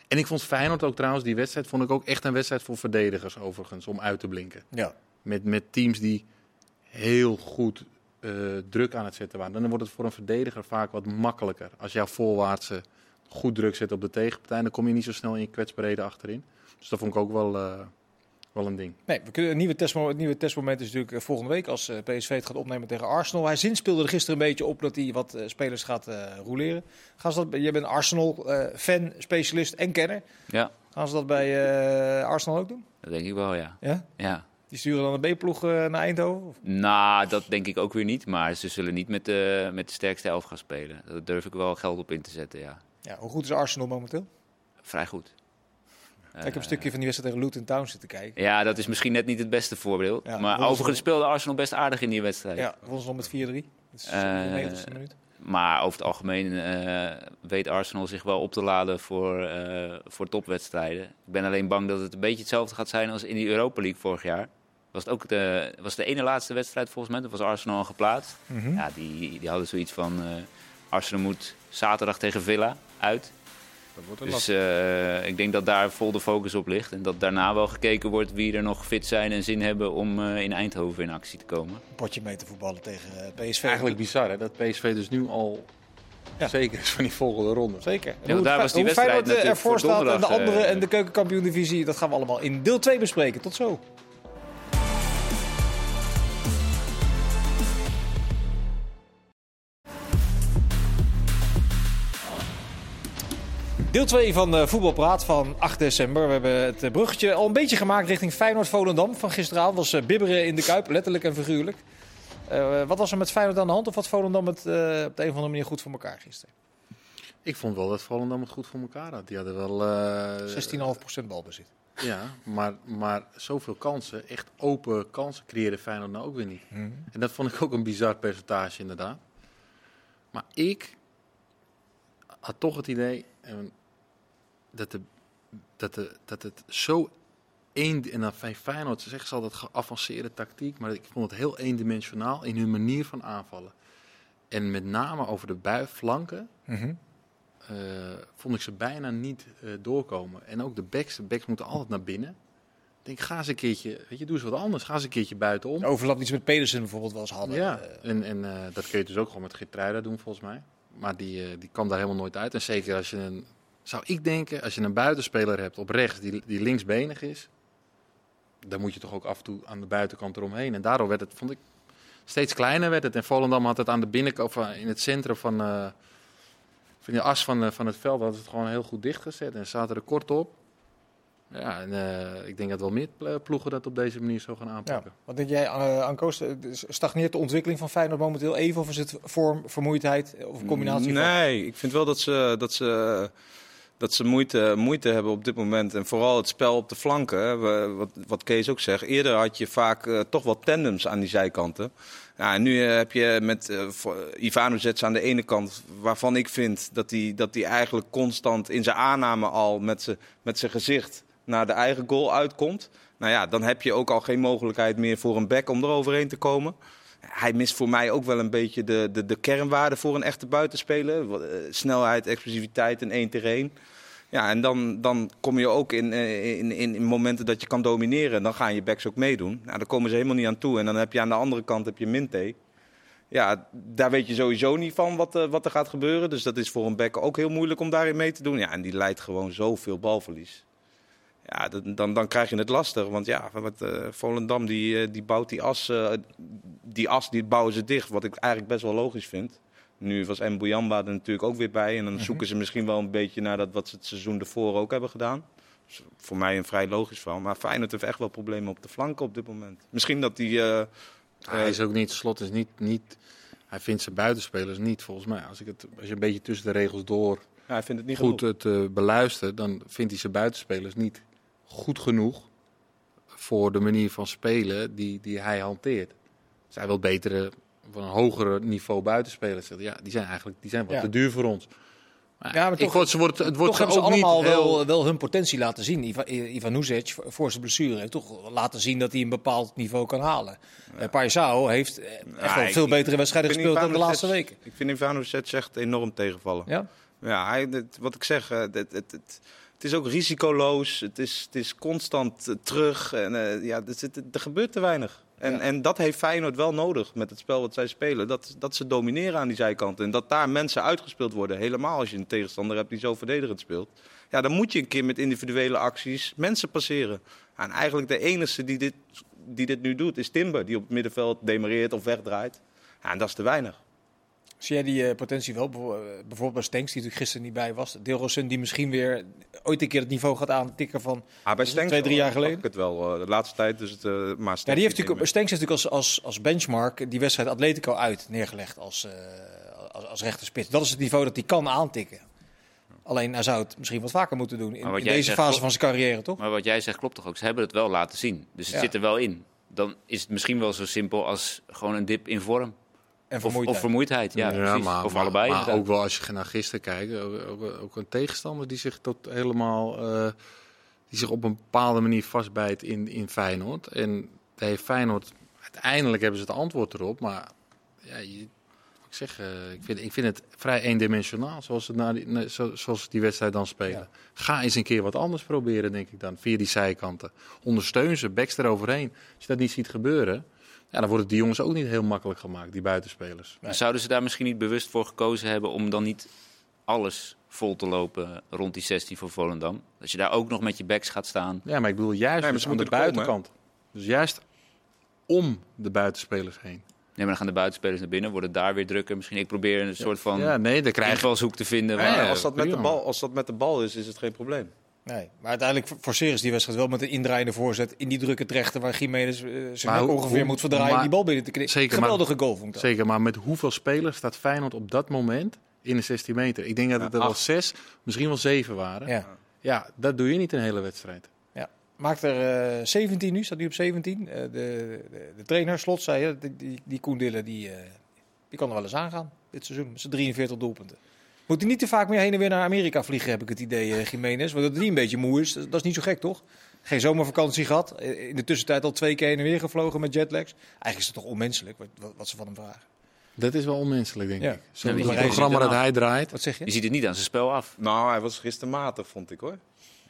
En ik vond Feyenoord ook trouwens, die wedstrijd vond ik ook echt een wedstrijd voor verdedigers overigens, om uit te blinken. Ja. Met, met teams die heel goed eh, druk aan het zetten waren. Dan wordt het voor een verdediger vaak wat makkelijker. Als jouw voorwaartse goed druk zet op de tegenpartij, dan kom je niet zo snel in je kwetsbaarheden achterin. Dus dat vond ik ook wel, eh, wel een ding. Nee, we kunnen, een nieuwe testmoment, het nieuwe testmoment is natuurlijk eh, volgende week als eh, PSV het gaat opnemen tegen Arsenal. Hij zinspeelde er gisteren een beetje op dat hij wat eh, spelers gaat eh roleren. Gaan ze dat, jij bent Arsenal-fan, specialist en kenner. Ja, Gaan ze dat bij eh, Arsenal ook doen? dat denk ik wel, ja. Ja? ja. Die sturen dan een B-ploeg eh, naar Eindhoven? Of- Nou, dat denk ik ook weer niet. Maar ze zullen niet met de, met de sterkste elf gaan spelen. Daar durf ik wel geld op in te zetten, ja. Ja, hoe goed is Arsenal momenteel? Vrij goed. ik heb een stukje van die wedstrijd tegen Luton Town zitten kijken. Ja, dat is misschien net niet het beste voorbeeld. Ja, maar overigens speelde Arsenal best aardig in die wedstrijd. Ja, ze nog met 4-3. Het is Eh, de 90ste minuut. Maar over het algemeen eh, weet Arsenal zich wel op te laden voor, eh, voor topwedstrijden. Ik ben alleen bang dat het een beetje hetzelfde gaat zijn als in die Europa League vorig jaar. Was het ook de, was de ene laatste wedstrijd volgens mij, dat was Arsenal al geplaatst. Mhm. Ja, die, die hadden zoiets van, eh, Arsenal moet zaterdag tegen Villa uit. Dat wordt een Dus eh, ik denk dat daar vol de focus op ligt. En dat daarna wel gekeken wordt wie er nog fit zijn en zin hebben om eh, in Eindhoven in actie te komen. Een potje mee te voetballen tegen PSV. Eigenlijk bizar hè, dat PSV dus nu al Ja. zeker is van die volgende ronde. Zeker. Ja, daar was die hoe wedstrijd Feyenoord ervoor voor staat en de andere en de keukenkampioen-divisie, dat gaan we allemaal in deel 2 bespreken. Tot zo. Deel 2 van uh, Voetbalpraat van 8 december. We hebben het eh, bruggetje al een beetje gemaakt richting Feyenoord-Volendam van gisteravond. was eh, bibberen in de Kuip, letterlijk en figuurlijk. Eh, wat was er met Feyenoord aan de hand? Of wat Volendam het eh, op de een of andere manier goed voor elkaar gisteren? Ik vond wel dat Volendam het goed voor elkaar had. Die hadden wel... eh, 16,5% balbezit. Ja, maar, maar zoveel kansen, echt open kansen creëerde Feyenoord nou ook weer niet. En dat vond ik ook een bizar percentage inderdaad. Maar ik had toch het idee eh, dat, de, dat, de, dat het zo één... En dan Feyenoord zeggen ze altijd geavanceerde tactiek, maar ik vond het heel eendimensionaal in hun manier van aanvallen. En met name over de bui, flanken Mhm. eh, vond ik ze bijna niet eh, doorkomen. En ook de backs, de backs moeten altijd naar binnen. Ik denk, ga eens een keertje, weet je, doe eens wat anders. Ga eens een keertje buitenom. Overlap iets met Pedersen bijvoorbeeld wel eens hadden. Ja, Eh, en, en dat kun je dus ook gewoon met Geertruida doen volgens mij. Maar die, eh, die kwam daar helemaal nooit uit. En zeker als je een, zou ik denken, als je een buitenspeler hebt op rechts die, die linksbenig is, dan moet je toch ook af en toe aan de buitenkant eromheen. En daardoor werd het, vond ik, steeds kleiner werd het. En Volendam had het aan de binnenkant, of in het centrum van, eh, van de as van, eh, van het veld, had het gewoon heel goed dichtgezet. En ze zaten er kort op. Ja, en eh, ik denk dat wel meer pl- ploegen dat op deze manier zo gaan ja. aanpakken. Wat denk jij, uh, Anko? Stagneert de ontwikkeling van Feyenoord momenteel even? Of is het vorm, vermoeidheid of een combinatie van? Nee, ik vind wel dat ze, dat ze, dat ze moeite, moeite hebben op dit moment. En vooral het spel op de flanken. Hè. Wat, wat Kees ook zegt. Eerder had je vaak eh, toch wel tandems aan die zijkanten. Ja, en nu eh, heb je met eh Ivanovic aan de ene kant, waarvan ik vind dat hij dat hij eigenlijk constant in zijn aanname al met zijn met zijn gezicht naar de eigen goal uitkomt. Nou ja, dan heb je ook al geen mogelijkheid meer voor een back om er overheen te komen. Hij mist voor mij ook wel een beetje de, de, de kernwaarde voor een echte buitenspeler. Eh, Snelheid, explosiviteit en één één. Ja, en dan, dan kom je ook in, eh, in, in, in momenten dat je kan domineren. Dan gaan je backs ook meedoen. Nou, daar komen ze helemaal niet aan toe. En dan heb je aan de andere kant heb je Minte. Ja, daar weet je sowieso niet van wat, uh, wat er gaat gebeuren. Dus dat is voor een back ook heel moeilijk om daarin mee te doen. Ja, en die leidt gewoon zoveel balverlies. Ja, dan, dan krijg je het lastig. Want ja, wat, uh, Volendam die, uh, die bouwt die as, die as die bouwen ze dicht. Wat ik eigenlijk best wel logisch vind. Nu was Mbuyamba er natuurlijk ook weer bij. En dan zoeken ze misschien wel een beetje naar dat wat ze het seizoen ervoor ook hebben gedaan. Dus voor mij een vrij logisch van. Maar Feyenoord heeft echt wel problemen op de flanken op dit moment. Misschien dat die... Uh, hij is ook niet, Slot is niet, niet... Hij vindt zijn buitenspelers niet, volgens mij. Als, ik het, als je een beetje tussen de regels door ja, hij vindt het niet goed het uh, beluistert... dan vindt hij zijn buitenspelers niet goed genoeg... voor de manier van spelen die, die hij hanteert. Zij wil betere van een hoger niveau buitenspelers. Ja, die zijn eigenlijk die zijn wat Ja. te duur voor ons. Maar Ja, maar ik toch- word, ze wordt, het wordt Toch ze hebben ze ook allemaal niet heel... wel, wel hun potentie laten zien. Ivan, Ivan voor zijn blessure, heeft toch laten zien dat hij een bepaald niveau kan halen. Ja. Paisao heeft eh, echt wel ik- veel betere wedstrijden gespeeld dan de laatste weken. Ik vind Ivanovic echt enorm tegenvallen. Ja? Ja, hij, het- wat ik zeg, eh, het, het, is ook risicoloos. Het is, het is constant eh, terug. En, eh, ja, er, zit, er gebeurt te weinig. En, Ja. en dat heeft Feyenoord wel nodig met het spel wat zij spelen. Dat, dat ze domineren aan die zijkanten. En dat daar mensen uitgespeeld worden. Helemaal als je een tegenstander hebt die zo verdedigend speelt. Ja, dan moet je een keer met individuele acties mensen passeren. En eigenlijk de enige die dit, die dit nu doet is Timber. Die op het middenveld demareert of wegdraait. Ja, en dat is te weinig. Zie jij die eh, potentie wel? Eh, Bijvoorbeeld bij Stenks, die natuurlijk gisteren niet bij was. Deelrosun die misschien weer ooit een keer het niveau gaat aantikken van... Ah, bij Stenks twee, drie jaar geleden? ik het wel. eh, de laatste tijd dus het, eh, maar Stenks Ja, die heeft natuurlijk. Stenks heeft natuurlijk als, als, als benchmark die wedstrijd Atletico uit neergelegd als, eh als, als rechterspits. Dat is het niveau dat hij kan aantikken. Alleen hij zou het misschien wat vaker moeten doen in, deze zegt, fase klopt. van zijn carrière, toch? Maar wat jij zegt klopt toch ook? Ze hebben het wel laten zien. Dus het Ja. zit er wel in. Dan is het misschien wel zo simpel als gewoon een dip in vorm. En vermoeidheid. of vermoeidheid. Ja, precies. maar, of allebei. Maar ook wel als je naar gisteren kijkt, ook, ook, ook een tegenstander die zich tot helemaal eh, die zich op een bepaalde manier vastbijt in, in Feyenoord. En daar heeft Feyenoord uiteindelijk hebben ze het antwoord erop, maar ja, je, ik zeg, eh, ik, vind, ik vind het vrij eendimensionaal zoals, het na die, zoals die wedstrijd dan spelen. Ja. Ga eens een keer wat anders proberen, denk ik dan, via die zijkanten. Ondersteun ze, backs eroverheen. Als je dat niet ziet gebeuren, ja, dan wordt het die jongens ook niet heel makkelijk gemaakt, die buitenspelers. Zouden ze daar misschien niet bewust voor gekozen hebben om dan niet alles vol te lopen rond die 16 voor Volendam? Dat je daar ook nog met je backs gaat staan. Ja, maar ik bedoel juist maar dus aan de komen, buitenkant. dus juist om de buitenspelers heen. Nee, maar dan gaan de buitenspelers naar binnen, worden daar weer drukker. Misschien ik probeer een soort van ja, nee, dan krijg je... invalshoek te vinden. Waar- als, dat met de bal, als dat met de bal is, is het geen probleem. Nee, maar uiteindelijk forceren ze die wedstrijd wel met een indraaiende voorzet in die drukke trechter waar Jiménez eh, zich Maar ongeveer hoe- moet verdraaien om maar- die bal binnen te knippen. Zeker, maar- Geweldige goal vond ik. Zeker, maar met hoeveel spelers staat Feyenoord op dat moment in de 16 meter? Ik denk dat het er wel zes, misschien wel zeven waren. Ja. Ja. dat doe je niet een hele wedstrijd. Ja. Maakt er eh 17 nu, staat nu op 17. Eh, de, de, de trainer, Slot, zei hè, die, die, die Koen Dillen, die, eh, die kan er wel eens aangaan dit seizoen. Met zijn 43 doelpunten. Moet hij niet te vaak meer heen en weer naar Amerika vliegen, heb ik het idee, eh Jiménez. Want dat hij een beetje moe is, dat is niet zo gek, toch? Geen zomervakantie gehad. Eh, In de tussentijd al twee keer heen en weer gevlogen met jetlags. Eigenlijk is het toch onmenselijk wat, wat, wat ze van hem vragen. Dat is wel onmenselijk, denk Ja. ik. Ja, Zo'n programma dat hij draait. Wat zeg je? Je ziet het niet aan zijn spel af. Nou, hij was gisteren matig, vond ik hoor.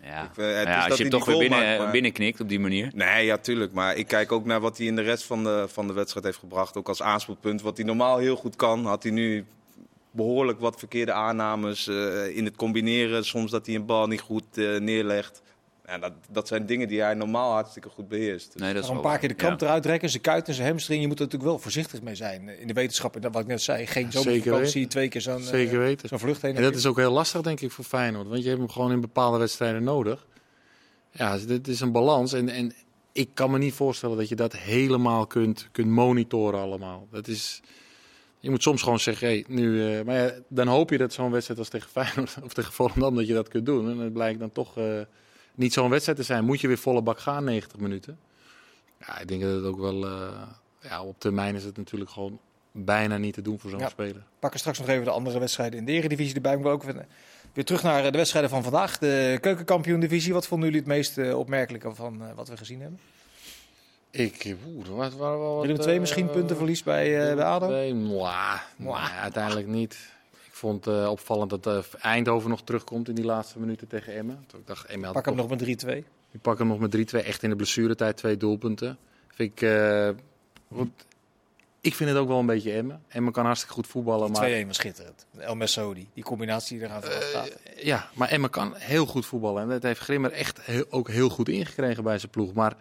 Ja. Ik, eh, het Maar is ja, dat als je hem toch weer binnen, maakt, maar- binnenknikt op die manier. Nee, ja, tuurlijk. Maar ik kijk ook naar wat hij in de rest van de, van de wedstrijd heeft gebracht. Ook als aanspoelpunt. Wat hij normaal heel goed kan, had hij nu behoorlijk wat verkeerde aannames. eh, in het combineren, soms dat hij een bal niet goed eh, neerlegt. Ja, dat, dat zijn dingen die hij normaal hartstikke goed beheerst. Dus- Nee, dat is Nog een wel paar keer de waar. kramp eruit trekken, zijn kuit en zijn hamstring. Je moet er natuurlijk wel voorzichtig mee zijn. In de wetenschap, en dat wat ik net zei, geen zomervakantie, twee keer zo'n eh, Zeker weten. zo'n vlucht heen. En dat is ook heel lastig, denk ik, voor Feyenoord. Want je hebt hem gewoon in bepaalde wedstrijden nodig. Ja, dit is een balans. En, en ik kan me niet voorstellen dat je dat helemaal kunt, kunt monitoren allemaal. Dat is... Je moet soms gewoon zeggen, hey, nu, eh, maar ja, dan hoop je dat zo'n wedstrijd als tegen Feyenoord <laughs> of tegen Volendam dat je dat kunt doen. En het blijkt dan toch eh, niet zo'n wedstrijd te zijn. Moet je weer volle bak gaan, 90 minuten. Ja, ik denk dat het ook wel, eh, ja, op termijn is het natuurlijk gewoon bijna niet te doen voor zo'n Ja. speler. pakken straks nog even de andere wedstrijden in de Eredivisie erbij. Maar ook weer, terug naar de wedstrijden van vandaag. De keukenkampioen-divisie. Wat vonden jullie het meest opmerkelijke van wat we gezien hebben? Ik, oeh, was- waren wel wat, Willem eh, misschien puntenverlies bij, eh bij ADO? Mwah. Mwah. Nee, uiteindelijk niet. Ik vond uh, opvallend dat uh, Eindhoven nog terugkomt in die laatste minuten tegen Emmen. Ik dacht, Emmen Pak hem nog met 3-2. Ik pak hem nog met 3-2. Echt in de blessuretijd twee doelpunten. Vind ik, uh, ik vind het ook wel een beetje Emmen. Emmen kan hartstikke goed voetballen. Maar... 2-1 was schitterend. El Messoudi, die combinatie die eraan uh, staat. Ja, maar Emmen kan heel goed voetballen. En dat heeft Grimmer echt heel, ook heel goed ingekregen bij zijn ploeg. Maar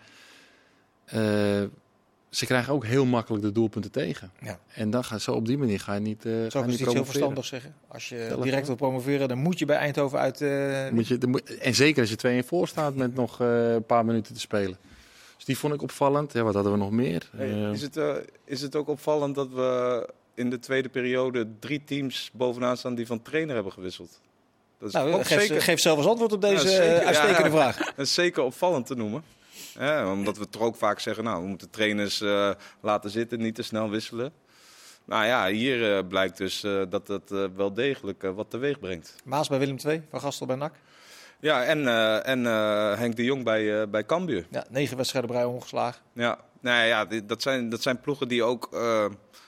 ze krijgen ook heel makkelijk de doelpunten tegen. Ja. En dan ga, zo op die manier ga je niet. Uh, Zou ik niet iets heel verstandig zeggen? Als je direct wil promoveren, dan moet je bij Eindhoven uit. Uh... Moet je, moet, en zeker als je 2 in voor staat met nog uh, een paar minuten te spelen. Dus die vond ik opvallend. Ja, wat hadden we nog meer? Hey, is, het, is het ook opvallend dat we in de tweede periode drie teams bovenaan staan die van trainer hebben gewisseld? Dat is nou, geef, zeker... geef zelf eens antwoord op deze ja, zeker, uitstekende ja, vraag. <laughs> Dat is zeker opvallend te noemen. Omdat we toch ook vaak zeggen, nou, we moeten trainers uh, laten zitten, niet te snel wisselen. Nou ja, hier uh, blijkt dus uh, dat het wel degelijk wat teweeg brengt. Maas bij Willem II, Van Gastel bij NAC. Ja, en, en Henk de Jong bij, bij Cambuur. Ja, negen wedstrijden brui ongeslagen. Ja, nou ja, dat zijn, dat zijn ploegen die ook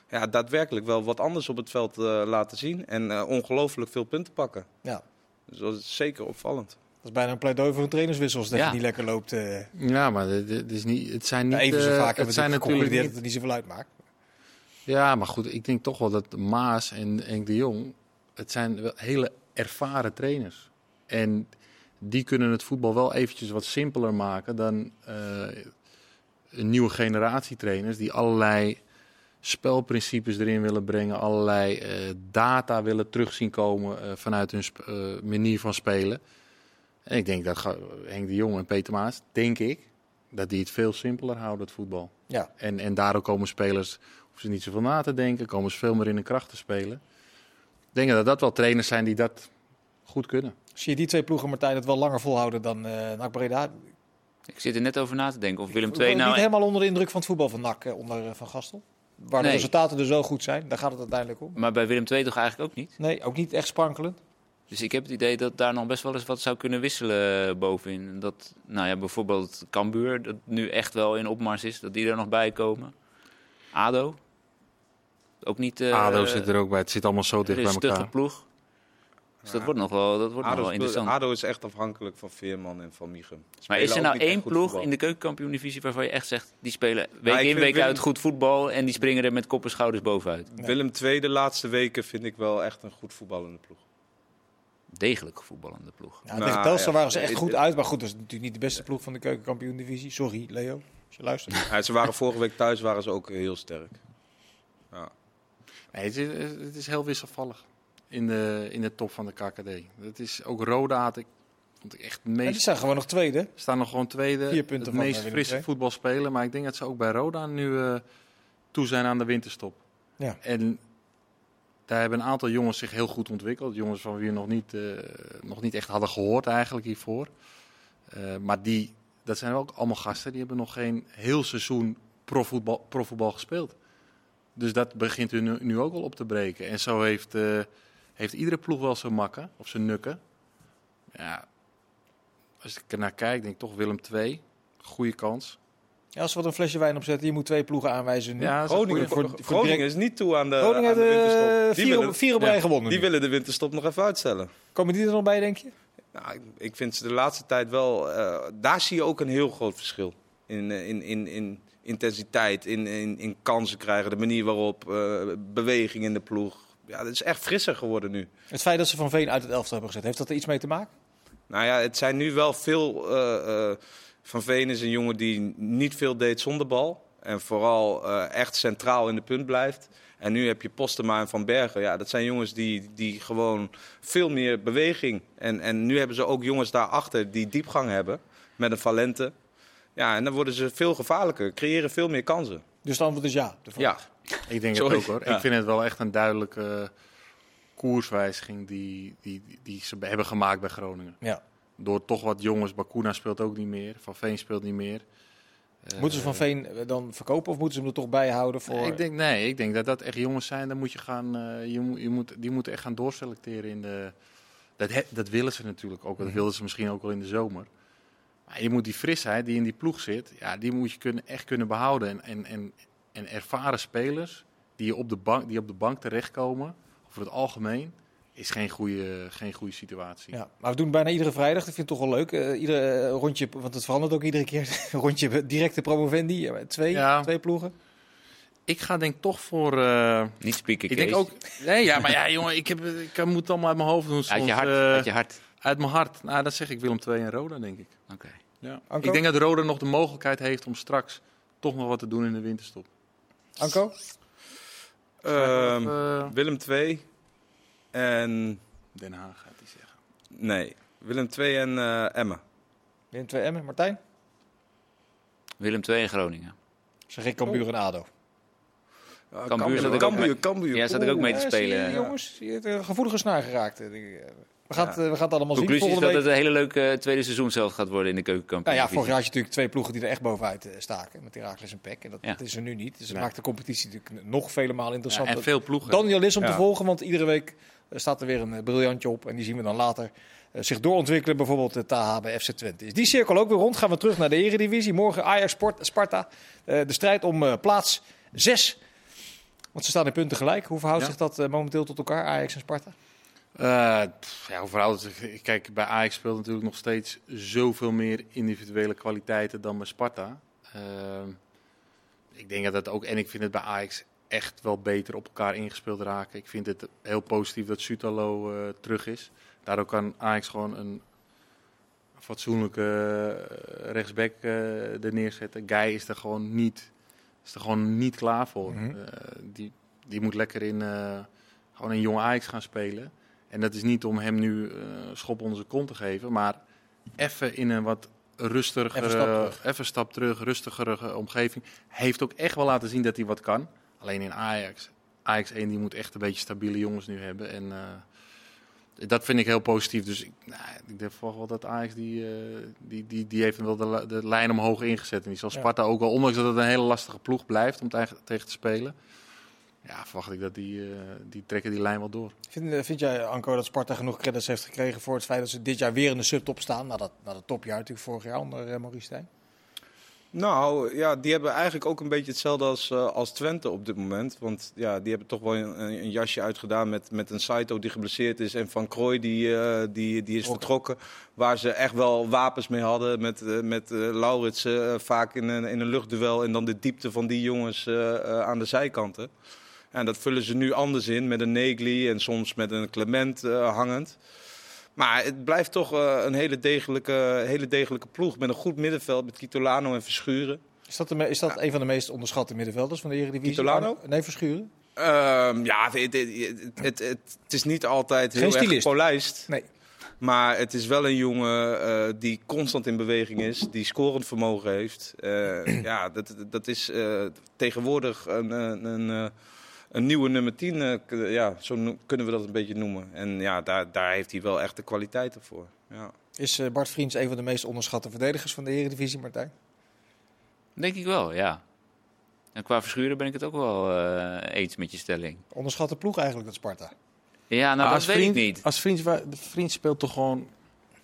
ja, daadwerkelijk wel wat anders op het veld laten zien. En ongelooflijk veel punten pakken. Ja. Dus dat is zeker opvallend. Dat is bijna een pleidooi voor een trainerswissel als dat ja. niet lekker loopt. Uh... Ja, maar het, is niet, het zijn niet... even zo uh, vaak het zijn natuurlijk niet... dat het niet zoveel uitmaakt. Ja, maar goed, ik denk toch wel dat Maas en Enk de Jong... het zijn wel hele ervaren trainers. En die kunnen het voetbal wel eventjes wat simpeler maken dan uh, een nieuwe generatie trainers... die allerlei spelprincipes erin willen brengen, allerlei data willen terugzien komen vanuit hun manier van spelen. En ik denk dat Henk de Jong en Peter Maas, denk ik, dat die het veel simpeler houden, het voetbal. Ja. En, en daardoor komen spelers, hoeven ze niet zoveel na te denken, komen ze veel meer in de kracht te spelen. Ik denk dat dat wel trainers zijn die dat goed kunnen. Zie je die twee ploegen, Martijn, het wel langer volhouden dan uh, NAC Breda? Ik zit er net over na te denken of Willem II nou... Niet helemaal onder de indruk van het voetbal van NAC, eh, onder uh, Van Gastel? Waar de resultaten er zo goed zijn, daar gaat het uiteindelijk om. Maar bij Willem II toch eigenlijk ook niet? Nee, ook niet echt sprankelend. Dus ik heb het idee dat daar nog best wel eens wat zou kunnen wisselen bovenin. Dat, nou ja, bijvoorbeeld Cambuur, dat nu echt wel in opmars is, dat die er nog bij komen. ADO. Ook niet... Uh, ADO zit er ook bij, het zit allemaal zo dicht bij elkaar. Een ploeg. Dus dat wordt nog wel, dat wordt nog wel interessant. ADO is echt afhankelijk van Veerman en van Michem. Maar is er nou één ploeg in de keukenkampioen-divisie waarvan je echt zegt... die spelen week in, week uit goed voetbal... en die springen er met kop en schouders bovenuit? Willem II de laatste weken vind ik wel echt een goed voetballende ploeg degelijk voetballende ploeg. Ja, nou, tegen Telstar waren ze echt goed uit. Maar goed, dat is natuurlijk niet de beste ploeg van de keukenkampioen-divisie. Sorry, Leo, als je luistert. Ja, ze waren vorige week thuis waren ze ook heel sterk. Ja. Nee, het, is, het is heel wisselvallig in de, in de top van de KKD. Het is ook Roda had ik vond ik echt meest... Ja, die staan gewoon nog tweede. Staan nog gewoon tweede. Vier punten het meest frisse voetbal spelen. Maar ik denk dat ze ook bij Roda nu uh, toe zijn aan de winterstop. Ja. En daar hebben een aantal jongens zich heel goed ontwikkeld. Jongens van wie we nog niet, uh, nog niet echt hadden gehoord eigenlijk hiervoor. Uh, maar die, dat zijn ook allemaal gasten, die hebben nog geen heel seizoen profvoetbal, profvoetbal gespeeld. Dus dat begint nu, nu, ook wel op te breken. En zo heeft, uh, heeft iedere ploeg wel zijn makken of zijn nukken. Ja, als ik er naar kijk, denk ik toch Willem II. Goede kans. Ja, als we wat een flesje wijn opzetten, je moet twee ploegen aanwijzen. Ja, Groningen, voor, voor, Groningen is niet toe aan de, Groningen aan de winterstop. Die vier, willen, vier op rij gewonnen. Die willen de winterstop nog even uitstellen. Komen die er nog bij, denk je? Nou, ik vind ze de laatste tijd wel... Uh, daar zie je ook een heel groot verschil. In, in, in, in intensiteit, in, in, in kansen krijgen, de manier waarop, uh, beweging in de ploeg. Ja, het is echt frisser geworden nu. Het feit dat ze Van Veen uit het elftal hebben gezet, heeft dat er iets mee te maken? Nou ja, het zijn nu wel veel... Uh, van Veen is een jongen die niet veel deed zonder bal. En vooral uh, echt centraal in de punt blijft. En nu heb je Postema en Van Bergen. Ja, dat zijn jongens die, die gewoon veel meer beweging. En, en nu hebben ze ook jongens daarachter die diepgang hebben. Met een Valente. Ja, en dan worden ze veel gevaarlijker. Creëren veel meer kansen. Dus het antwoord is ja? Ja. Ik denk het ook hoor. Ja. Ik vind het wel echt een duidelijke koerswijziging die, die, die, die ze hebben gemaakt bij Groningen. Ja door toch wat jongens, Bakuna speelt ook niet meer, Van Veen speelt niet meer. Moeten ze Van eh, Veen dan verkopen of moeten ze hem er toch bij houden voor... Nee, ik denk, nee, ik denk dat dat echt jongens zijn, dan moet je gaan, uh, je, je moet, die moeten echt gaan doorselecteren in de... Dat, dat willen ze natuurlijk ook, dat mhm. wilden ze misschien ook al in de zomer. Maar je moet die frisheid die in die ploeg zit, ja, die moet je kunnen, echt kunnen behouden. En, en, en, en ervaren spelers die op, de bank, die op de bank terechtkomen, over het algemeen, is geen goede, geen goede situatie. Ja, maar we doen bijna iedere vrijdag. Dat vind ik toch wel leuk. Uh, iedere uh, rondje, want het verandert ook iedere keer. <laughs> rondje directe promovendi. Twee, ja. twee ploegen. Ik ga denk toch voor... Uh, Niet spieken, Ik denk ook... Nee, ja, maar ja, <laughs> jongen, ik, heb, ik moet het allemaal uit mijn hoofd doen. Soms, uit je hart. uit je hart. Uit mijn hart. Nou, dat zeg ik Willem II en Roda, denk ik. Oké. Ja. Ik denk dat Roda nog de mogelijkheid heeft om straks toch nog wat te doen in de winterstop. Anko? Uh, Willem II en... Den Haag gaat hij zeggen. Nee, Willem II en uh, Emma. Willem II Emmen, Martijn? Willem II en Groningen. Zeg ik Cambuur en ADO. Uh, Cambuur, zat ik Cambuur, Cambuur. Ja, zat ik ook mee te spelen. Ja, jongens, je hebt een gevoelige snaar geraakt. We gaan, het, we gaan het allemaal Conclusie zien. is dat het een hele leuke tweede seizoen zelf gaat worden in de keukenkamp. Nou ja, vorig jaar had je natuurlijk twee ploegen die er echt bovenuit staken. Met Herakles en Peck. En dat, ja. dat, is er nu niet. Dus dat maakt de competitie natuurlijk nog vele malen interessanter. Ja, en veel ploegen. Daniel is om te volgen, want iedere week staat er weer een briljantje op. En die zien we dan later zich doorontwikkelen. Bijvoorbeeld de TH bij FC Twente. Is die cirkel ook weer rond? Gaan we terug naar de Eredivisie. Morgen Ajax Sport, Sparta. de strijd om plaats 6. Want ze staan in punten gelijk. Hoe verhoudt zich dat momenteel tot elkaar, Ajax en Sparta? Uh, ja, hoe verhoudt het zich? Kijk, bij Ajax speelt natuurlijk nog steeds zoveel meer individuele kwaliteiten dan bij Sparta. Uh, ik denk dat dat ook, en ik vind het bij Ajax echt wel beter op elkaar ingespeeld raken. Ik vind het heel positief dat Sutalo uh, terug is. Daardoor kan Ajax gewoon een fatsoenlijke rechtsback er neerzetten. Guy is er gewoon niet, is er gewoon niet klaar voor. Mm -hmm. die, die moet lekker in, gewoon een jonge Ajax gaan spelen. En dat is niet om hem nu uh, schop onder zijn kont te geven, maar even in een wat rustiger, even stap, terug. even stap terug, rustigere omgeving. Hij heeft ook echt wel laten zien dat hij wat kan. Alleen in Ajax, Ajax 1, die moet echt een beetje stabiele jongens nu hebben. En uh, dat vind ik heel positief. Dus ik, nou, ik denk wel dat Ajax, die, uh, die, die, die heeft wel de, de lijn omhoog ingezet. En die zal Sparta ja. ook wel, ondanks dat het een hele lastige ploeg blijft om tegen, tegen te spelen ja, verwacht ik dat die, uh, die trekken die lijn wel door. Vind, vind jij, Anko, dat Sparta genoeg credits heeft gekregen voor het feit dat ze dit jaar weer in de subtop staan? Na dat, na dat topjaar natuurlijk vorig jaar onder Maurice Stijn. Nou ja, die hebben eigenlijk ook een beetje hetzelfde als, uh, als Twente op dit moment. Want ja, die hebben toch wel een, een jasje uitgedaan met, met een Saito die geblesseerd is. En Van Krooi die, uh, die, die is vertrokken. Waar ze echt wel wapens mee hadden. Met, uh, met Laurits vaak in een, in een luchtduel. En dan de diepte van die jongens aan de zijkanten. En dat vullen ze nu anders in met een Negli en soms met een Clement hangend. Maar het blijft toch uh, een hele degelijke, hele degelijke ploeg met een goed middenveld met Kitolano en Verschuren. Is dat, de, is dat ja. een van de meest onderschatte middenvelders van de Eredivisie? Kitolano? Nee, Verschuren? Um, ja, het, het, het, het, is niet altijd heel Geen erg gepolijst. Nee. Maar het is wel een jongen uh, die constant in beweging is, die scorend vermogen heeft. Uh, <clears throat> ja, dat, dat is tegenwoordig een, een, een een nieuwe nummer 10, uh, ja, zo kunnen we dat een beetje noemen. En ja, daar, daar heeft hij wel echt de kwaliteiten voor. Ja. Is uh, Bart Vriends een van de meest onderschatte verdedigers van de Eredivisie, Martijn? Denk ik wel, ja. En qua verschuren ben ik het ook wel uh, eens met je stelling. Onderschatte ploeg eigenlijk, dat Sparta? Ja, nou, dat weet vriend, ik niet. Als Vriends, de Vriend speelt toch gewoon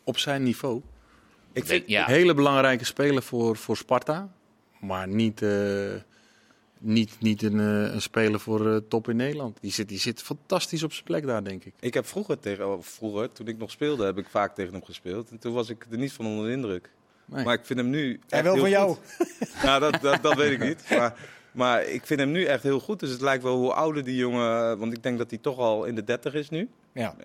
op zijn niveau? Ik vind ja. een hele belangrijke speler voor, voor Sparta, maar niet... Uh, niet, niet een, uh, een speler voor uh, top in Nederland. Die zit, die zit fantastisch op zijn plek daar, denk ik. Ik heb vroeger, tegen, oh, vroeger, toen ik nog speelde, heb ik vaak tegen hem gespeeld. En toen was ik er niet van onder de indruk. Nee. Maar ik vind hem nu. En wel heel van jou? <laughs> nou, dat, dat, dat weet ik niet. Maar, maar ik vind hem nu echt heel goed. Dus het lijkt wel hoe ouder die jongen. Want ik denk dat hij toch al in de 30 is nu. Ja.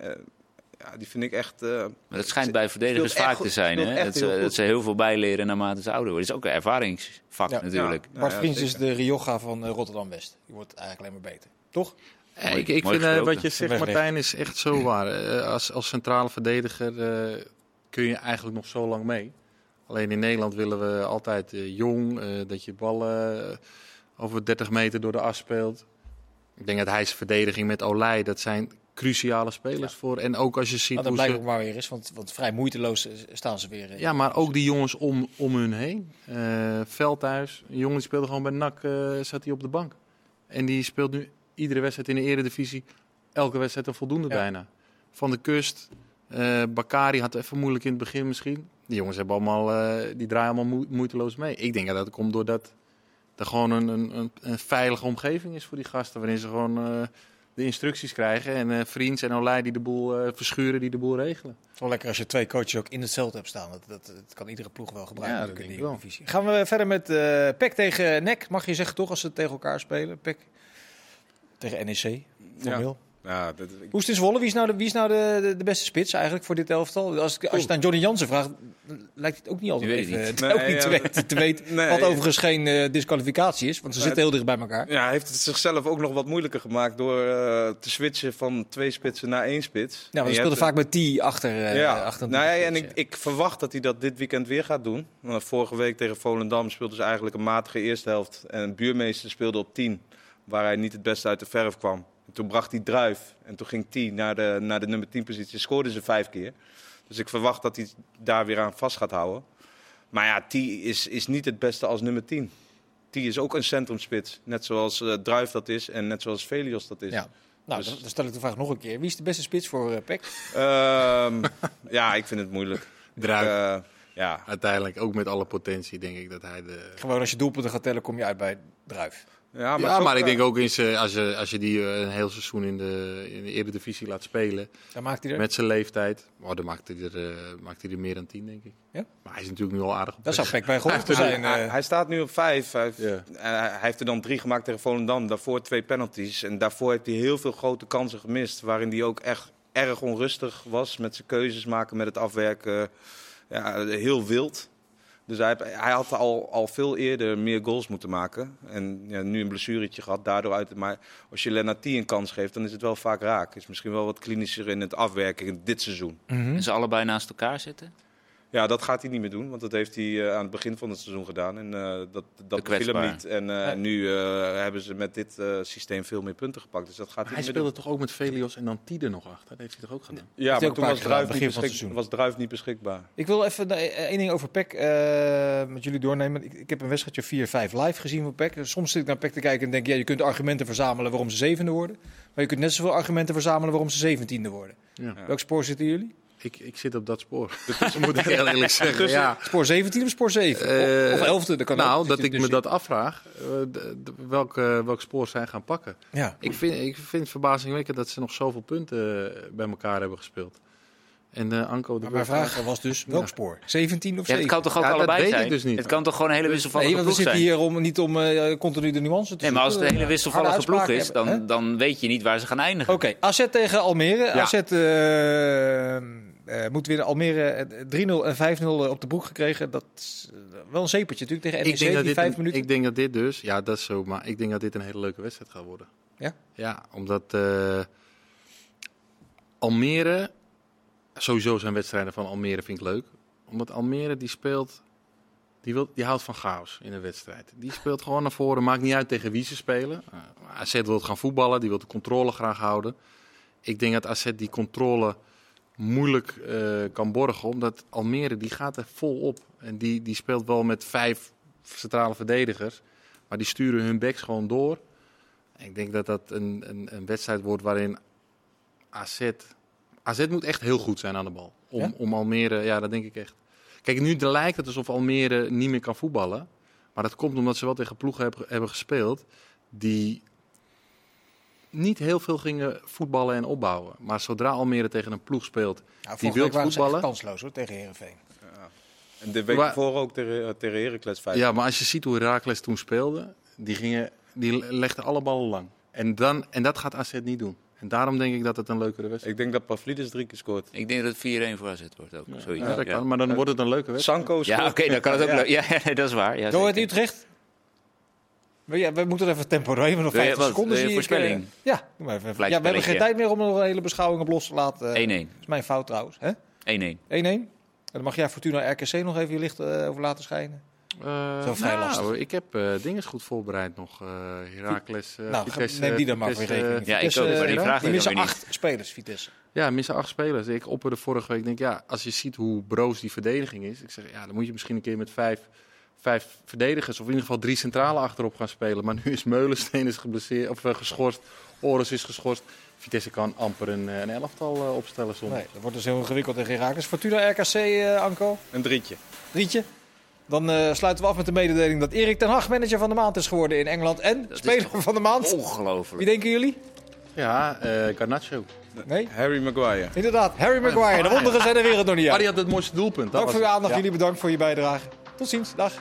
Ja, die vind ik echt. Uh, maar dat schijnt bij verdedigers vaak goed, te zijn, hè? Dat ze, dat ze, heel veel bijleren naarmate ze ouder worden. Dat is ook een ervaringsvak ja, natuurlijk. Ja, Bart ja, Vriends is de Rioja van uh, Rotterdam-West. Die wordt eigenlijk alleen maar beter. Toch? Ja, ik, ik vind uh, wat je zegt, Martijn, is echt zo waar. als, als centrale verdediger kun je eigenlijk nog zo lang mee. Alleen in Nederland willen we altijd jong, dat je ballen over 30 meter door de as speelt. Ik denk dat hij zijn verdediging met Olij, dat zijn cruciale spelers ja. voor. En ook als je ziet. Nou, dat blijkt ze... ook maar weer eens, want, want vrij moeiteloos staan ze weer. Ja, maar ook die jongens om, om hun heen. Uh, Veldhuis, een jongen die speelde gewoon bij NAC, uh, zat hij op de bank. En die speelt nu iedere wedstrijd in de eredivisie, elke wedstrijd een voldoende ja. bijna. Van de kust, uh, Bakari had even moeilijk in het begin misschien. Die jongens hebben allemaal, die draaien allemaal moeiteloos mee. Ik denk dat dat komt doordat er gewoon een, een, een, veilige omgeving is voor die gasten, waarin ze gewoon de instructies krijgen. En eh Vriends en Olij die de boel eh, verschuren, die de boel regelen. Wel lekker als je twee coaches ook in hetzelfde hebt staan. Dat, dat, dat kan iedere ploeg wel gebruiken. Ja, dat in denk ik. Gaan we verder met PEC tegen NEC. Mag je zeggen toch als ze tegen elkaar spelen? PEC tegen NEC. Formeel. Ja, dat, ik- Hoe is het in Zwolle? Wie is nou, de, wie is nou de, de, de beste spits eigenlijk voor dit elftal? Als, ik- als je het aan Johnny Jansen vraagt, lijkt het ook niet altijd Die even, niet. ook niet te weten. Te weten <laughs> nee. wat overigens geen eh, disqualificatie is, want ze zitten heel dicht bij elkaar. ja, hij heeft het zichzelf ook nog wat moeilijker gemaakt door eh, te switchen van twee spitsen naar één spits. Ja, En want je we speelden hebt- vaak met T achter. eh ja, achter nou ja, en ik, ik verwacht dat hij dat dit weekend weer gaat doen. Want vorige week tegen Volendam speelden ze eigenlijk een matige eerste helft. En Buurmeester speelde op 10, waar hij niet het beste uit de verf kwam. En toen bracht hij druif en toen ging 10 naar de, naar de nummer 10 positie. Scoorden ze vijf keer. Dus ik verwacht dat hij daar weer aan vast gaat houden. Maar ja, T is, is niet het beste als nummer 10. T is ook een centrumspits. Net zoals eh, Druif dat is en net zoals Velios dat is. Ja. Nou, Dus- dan, stel ik de vraag nog een keer. Wie is de beste spits voor eh PEC? Ehm, ja, ik vind het moeilijk. <laughs> Druif. Eh, ja, Uiteindelijk, ook met alle potentie, denk ik dat hij de... Gewoon als je doelpunten gaat tellen, kom je uit bij Druif. Ja, ja, zo- maar ik denk ook eens, als, je, als je die eh, een heel seizoen in de, in de Eredivisie laat spelen, Dan maakt hij er. met zijn leeftijd, oh, dan maakt hij, er, eh, maakt hij er meer dan tien, denk ik. Ja? Maar hij is natuurlijk nu al aardig op Dat zou PEC bij geholpen zijn. hij, eh. hij staat nu op vijf. Hij heeft, Ja. hij heeft er dan drie gemaakt tegen Volendam. Daarvoor twee penalties. En daarvoor heeft hij heel veel grote kansen gemist. Waarin hij ook echt erg onrustig was met zijn keuzes maken, met het afwerken. Ja, heel wild. Dus hij, hij had al, al veel eerder meer goals moeten maken. En ja, nu een blessuretje gehad, daardoor uit. Maar als je Lennart een kans geeft, dan is het wel vaak raak. Is misschien wel wat klinischer in het afwerken in dit seizoen. Mhm. En ze allebei naast elkaar zitten. Ja, dat gaat hij niet meer doen, want dat heeft hij eh, aan het begin van het seizoen gedaan. En eh, dat, dat beviel hem kwetsbaar. niet. En eh, Ja. nu eh, hebben ze met dit eh, systeem veel meer punten gepakt. Dus dat gaat Maar hij hij niet meer speelde toch ook met Velios en dan Tide nog achter? Dat heeft hij toch ook gedaan? Ja, maar toen was Druif, niet begin van het beschik- seizoen. was Druif niet beschikbaar. Ik wil even één ding over PEC eh, met jullie doornemen. Ik, ik heb een wedstrijdje 4-5 live gezien van PEC. Soms zit ik naar PEC te kijken en denk ja, je kunt argumenten verzamelen waarom ze zevende worden. Maar je kunt net zoveel argumenten verzamelen waarom ze zeventiende worden. Ja. Welk spoor zitten jullie? Ik, ik zit op dat spoor. <laughs> Dat moet ik heel eerlijk zeggen. Ja. Spoor 17 of spoor 7? Eh, of 11e, dat kan. Nou, dat ik me dat afvraag, eh, welk, welk spoor zij gaan pakken. Ja. Ik vind, ik vind het verbazingwekkend dat ze nog zoveel punten bij elkaar hebben gespeeld. En eh Anko... de Maar mijn vraag was dus welk spoor? 17 of Ja, 7? het kan toch ook Ja, dat allebei weet ik zijn? dus niet. Het kan toch gewoon een hele wisselvallige Nee, want we ploeg zitten zijn? hier om niet om eh, continu de nuance te Nee, maar als het een zoeken. hele wisselvallige ploeg is, dan, dan weet je niet waar ze gaan eindigen. Oké, AZ tegen Almere. Ja. AZ eh, moet weer Almere eh, 3-0 en 5-0 op de broek gekregen. Dat is eh, wel een zepertje natuurlijk tegen NEC, ik denk, dat die dit vijf een- minuten. ik denk dat dit dus, ja dat is zo, maar ik denk dat dit een hele leuke wedstrijd gaat worden. Ja? Ja, omdat eh, Almere, sowieso zijn wedstrijden van Almere vind ik leuk. Omdat Almere die speelt, die, wil, die houdt van chaos in een wedstrijd. Die speelt gewoon naar voren, maakt niet uit tegen wie ze spelen. Uh, AZ wil het gaan voetballen, die wil de controle graag houden. Ik denk dat AZ die controle moeilijk eh, kan borgen, omdat Almere die gaat er vol op. En die, die speelt wel met vijf centrale verdedigers, maar die sturen hun backs gewoon door. Ik denk dat dat een, een, een wedstrijd wordt waarin AZ... AZ moet echt heel goed zijn aan de bal. Om, Ja? om Almere, ja, dat denk ik echt. Kijk, nu lijkt het alsof Almere niet meer kan voetballen. Maar dat komt omdat ze wel tegen ploegen hebben, hebben gespeeld die niet heel veel gingen voetballen en opbouwen. Maar zodra Almere tegen een ploeg speelt Nou, die wil voetballen. kansloos hoor, tegen Heerenveen. En de week Maar- ervoor ook tegen, eh, tegen Heracles 5. Ja, maar als je ziet hoe Herakles toen speelde, die, gingen, die legden alle ballen lang. En, dan, en dat gaat AZ niet doen. En daarom denk ik dat het een leukere wedstrijd Ik denk dat Pavlidis drie keer scoort. Ik denk dat het 4-1 voor AZ wordt ook. zoiets. Ja, dat Ja. kan, maar dan wordt het een leuke wedstrijd. Sanko scoort. Ja, oké, dan kan het ook Ja. leuk. Ja, ja, <laughs> dat is waar. Ja, Ahead zeker. Utrecht. We, ja, we moeten er even tempo want nog Wil je 50 wat? seconden zie ik, voorspelling? eh, ja, doe maar even. ja, we hebben geen tijd meer om er nog een hele beschouwing op los te laten. 1-1. Dat is mijn fout trouwens. hè? 1-1. 1-1. En dan mag jij Fortuna RKC nog even je licht eh, over laten schijnen. Eh, Zo vrij nou, lastig. Ik heb eh dingen goed voorbereid nog. eh Herakles, eh, nou, Vitesse, neem die dan maar Vitesse, rekening. Ja, ik Vitesse, ook, maar die eh, vraag die ik missen weer acht spelers, Vitesse. Ja, missen acht spelers. Ik opperde vorige week, denk ja, als je ziet hoe broos die verdediging is. Ik zeg, ja, dan moet je misschien een keer met vijf, vijf verdedigers, of in ieder geval drie centrale achterop gaan spelen. Maar nu is Meulensteen is geblesseerd, of eh, geschorst, Oris is geschorst. Vitesse kan amper een, eh, een elftal eh, opstellen zonder. Nee, dat wordt dus heel ingewikkeld tegen Herakles. Fortuna RKC, Anko. Een drietje. Rietje. Dan eh, sluiten we af met de mededeling dat Erik ten Hag manager van de maand is geworden in Engeland. En is speler van de maand. Ongelooflijk. Wie denken jullie? Ja, eh Garnacho. Nee? Harry Maguire. Inderdaad, Harry Maguire. De wonderen zijn de wereld nog niet Maar uit. die had het mooiste doelpunt. Dat Dank was voor uw aandacht. Ja. Jullie bedankt voor je bijdrage. Tot ziens. Dag.